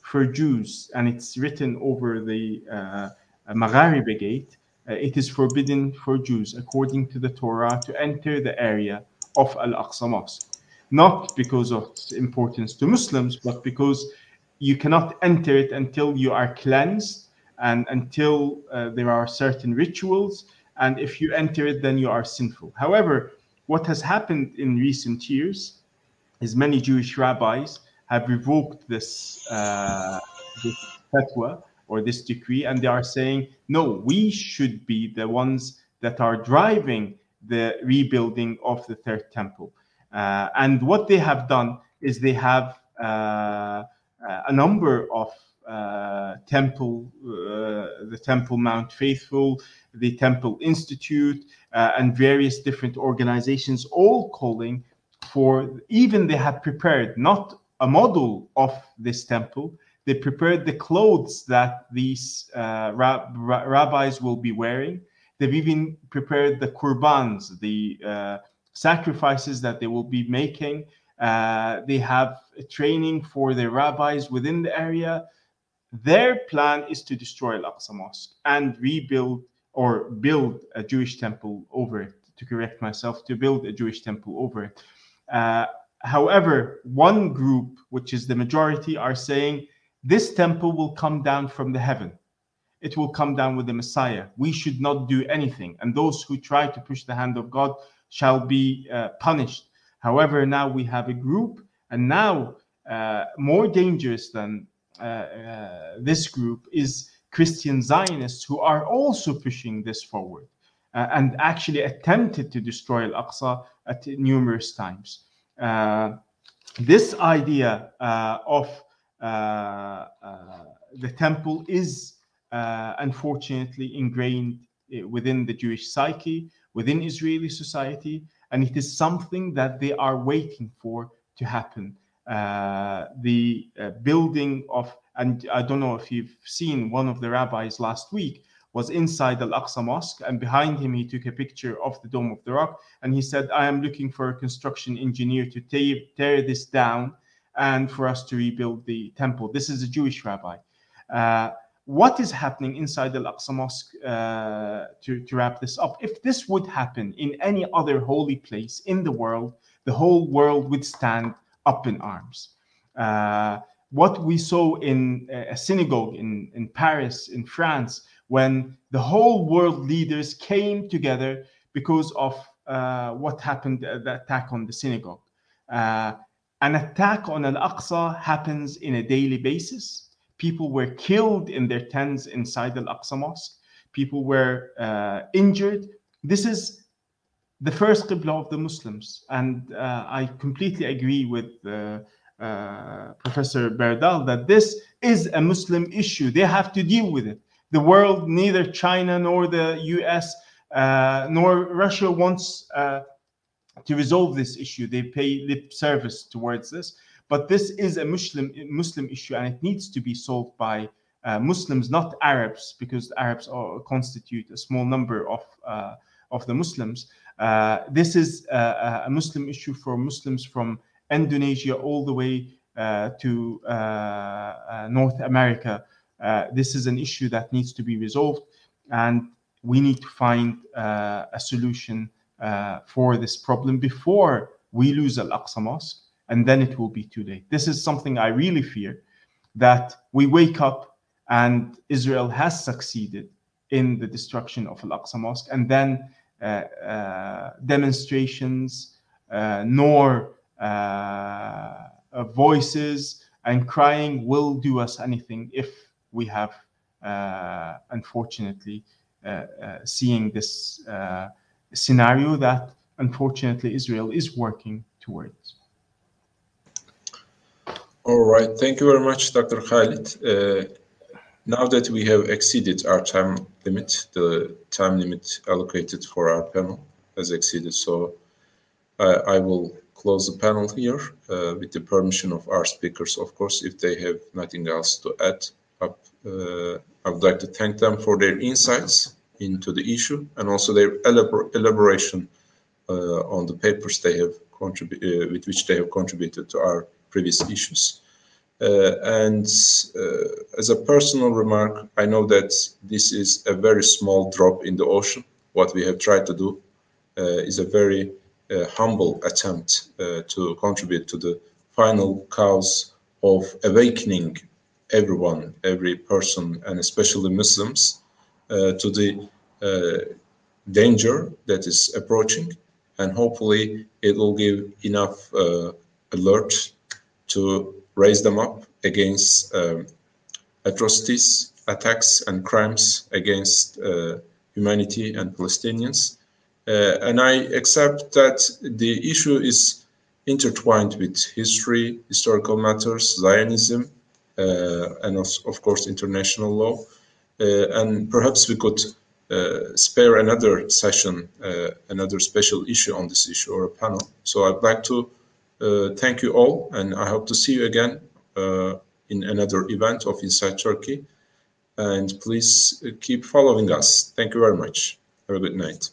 for Jews, and it's written over the uh, Magharibi gate. Uh, it is forbidden for Jews, according to the Torah, to enter the area of Al Aqsa Mosque. Not because of its importance to Muslims, but because you cannot enter it until you are cleansed and until uh, there are certain rituals. And if you enter it, then you are sinful. However, what has happened in recent years is many Jewish rabbis have revoked this, uh, this fatwa or this decree, and they are saying, no, we should be the ones that are driving the rebuilding of the third temple. Uh, and what they have done is they have uh, a number of uh, temple, uh, the Temple Mount Faithful, the Temple Institute, uh, and various different organizations, all calling for even they have prepared not a model of this temple. They prepared the clothes that these uh, rab- rabbis will be wearing. They've even prepared the qurbans, the uh, sacrifices that they will be making. Uh, they have training for the rabbis within the area. Their plan is to destroy Al Aqsa Mosque and rebuild or build a Jewish temple over it. To correct myself, to build a Jewish temple over it. Uh, However, one group, which is the majority, are saying this temple will come down from the heaven. It will come down with the Messiah. We should not do anything. And those who try to push the hand of God shall be uh, punished. However, now we have a group, and now uh, more dangerous than uh, uh this group is Christian Zionists who are also pushing this forward uh, and actually attempted to destroy Al Aqsa at numerous times. Uh, this idea of the temple is unfortunately ingrained within the Jewish psyche, within Israeli society, and it is something that they are waiting for to happen. Uh, the uh, building of, and I don't know if you've seen one of the rabbis last week, was inside Al Aqsa Mosque, and behind him he took a picture of the Dome of the Rock, and he said, "I am looking for a construction engineer to tear, tear this down and for us to rebuild the temple." This is a Jewish rabbi. Uh, what is happening inside the Al Aqsa Mosque uh, to, to wrap this up? If this would happen in any other holy place in the world, the whole world would stand up in arms. Uh, what we saw in a synagogue in, in Paris, in France, when the whole world leaders came together because of uh, what happened, uh, the attack on the synagogue. Uh, an attack on Al Aqsa happens in a daily basis. People were killed in their tents inside the Al-Aqsa Mosque. People were uh, injured. This is the first Qibla of the Muslims. And uh, I completely agree with uh, uh, Professor Berdal that this is a Muslim issue. They have to deal with it. The world, neither China nor the US uh, nor Russia wants to resolve this issue. They pay lip service towards this. But this is a Muslim Muslim issue, and it needs to be solved by uh, Muslims, not Arabs, because Arabs are, constitute a small number of uh, of the Muslims. Uh, this is a, a, Muslim issue for Muslims from Indonesia all the way uh, to uh, uh, North America. this is an issue that needs to be resolved, and we need to find a solution for this problem before we lose Al Aqsa Mosque and then it will be too late. This is something I really fear that we wake up and Israel has succeeded in the destruction of Al Aqsa Mosque, and then uh, uh, demonstrations, uh, nor uh, uh, voices and crying will do us anything if we have, uh, unfortunately, seeing this scenario that unfortunately Israel is working towards. All right. Thank you very much, Dr. Khalid. Uh, now that we have exceeded our time limit, the time limit allocated for our panel has exceeded. So I will close the panel here uh, with the permission of our speakers, of course, if they have nothing else to add up. Uh, I would like to thank them for their insights into the issue and also their elabor elaboration uh, on the papers they have contributed, uh, with which they have contributed to our previous issues. Uh, and uh, as a personal remark, I know that this is a very small drop in the ocean. What we have tried to do uh, is a very humble attempt to contribute to the final cause of awakening everyone, every person, and especially Muslims, uh, to the uh, danger that is approaching. And hopefully, it will give enough uh, alert to raise them up against um, atrocities, attacks, and crimes against uh, humanity and Palestinians. Uh, and I accept that the issue is intertwined with history, historical matters, Zionism, uh, and of, of, course international law. Uh, and perhaps we could uh, spare another session, uh, another special issue on this issue or a panel. So I'd like to thank you all, and I hope to see you again uh, in another event of Insight Turkey. And please keep following us. Thank you very much. Have a good night.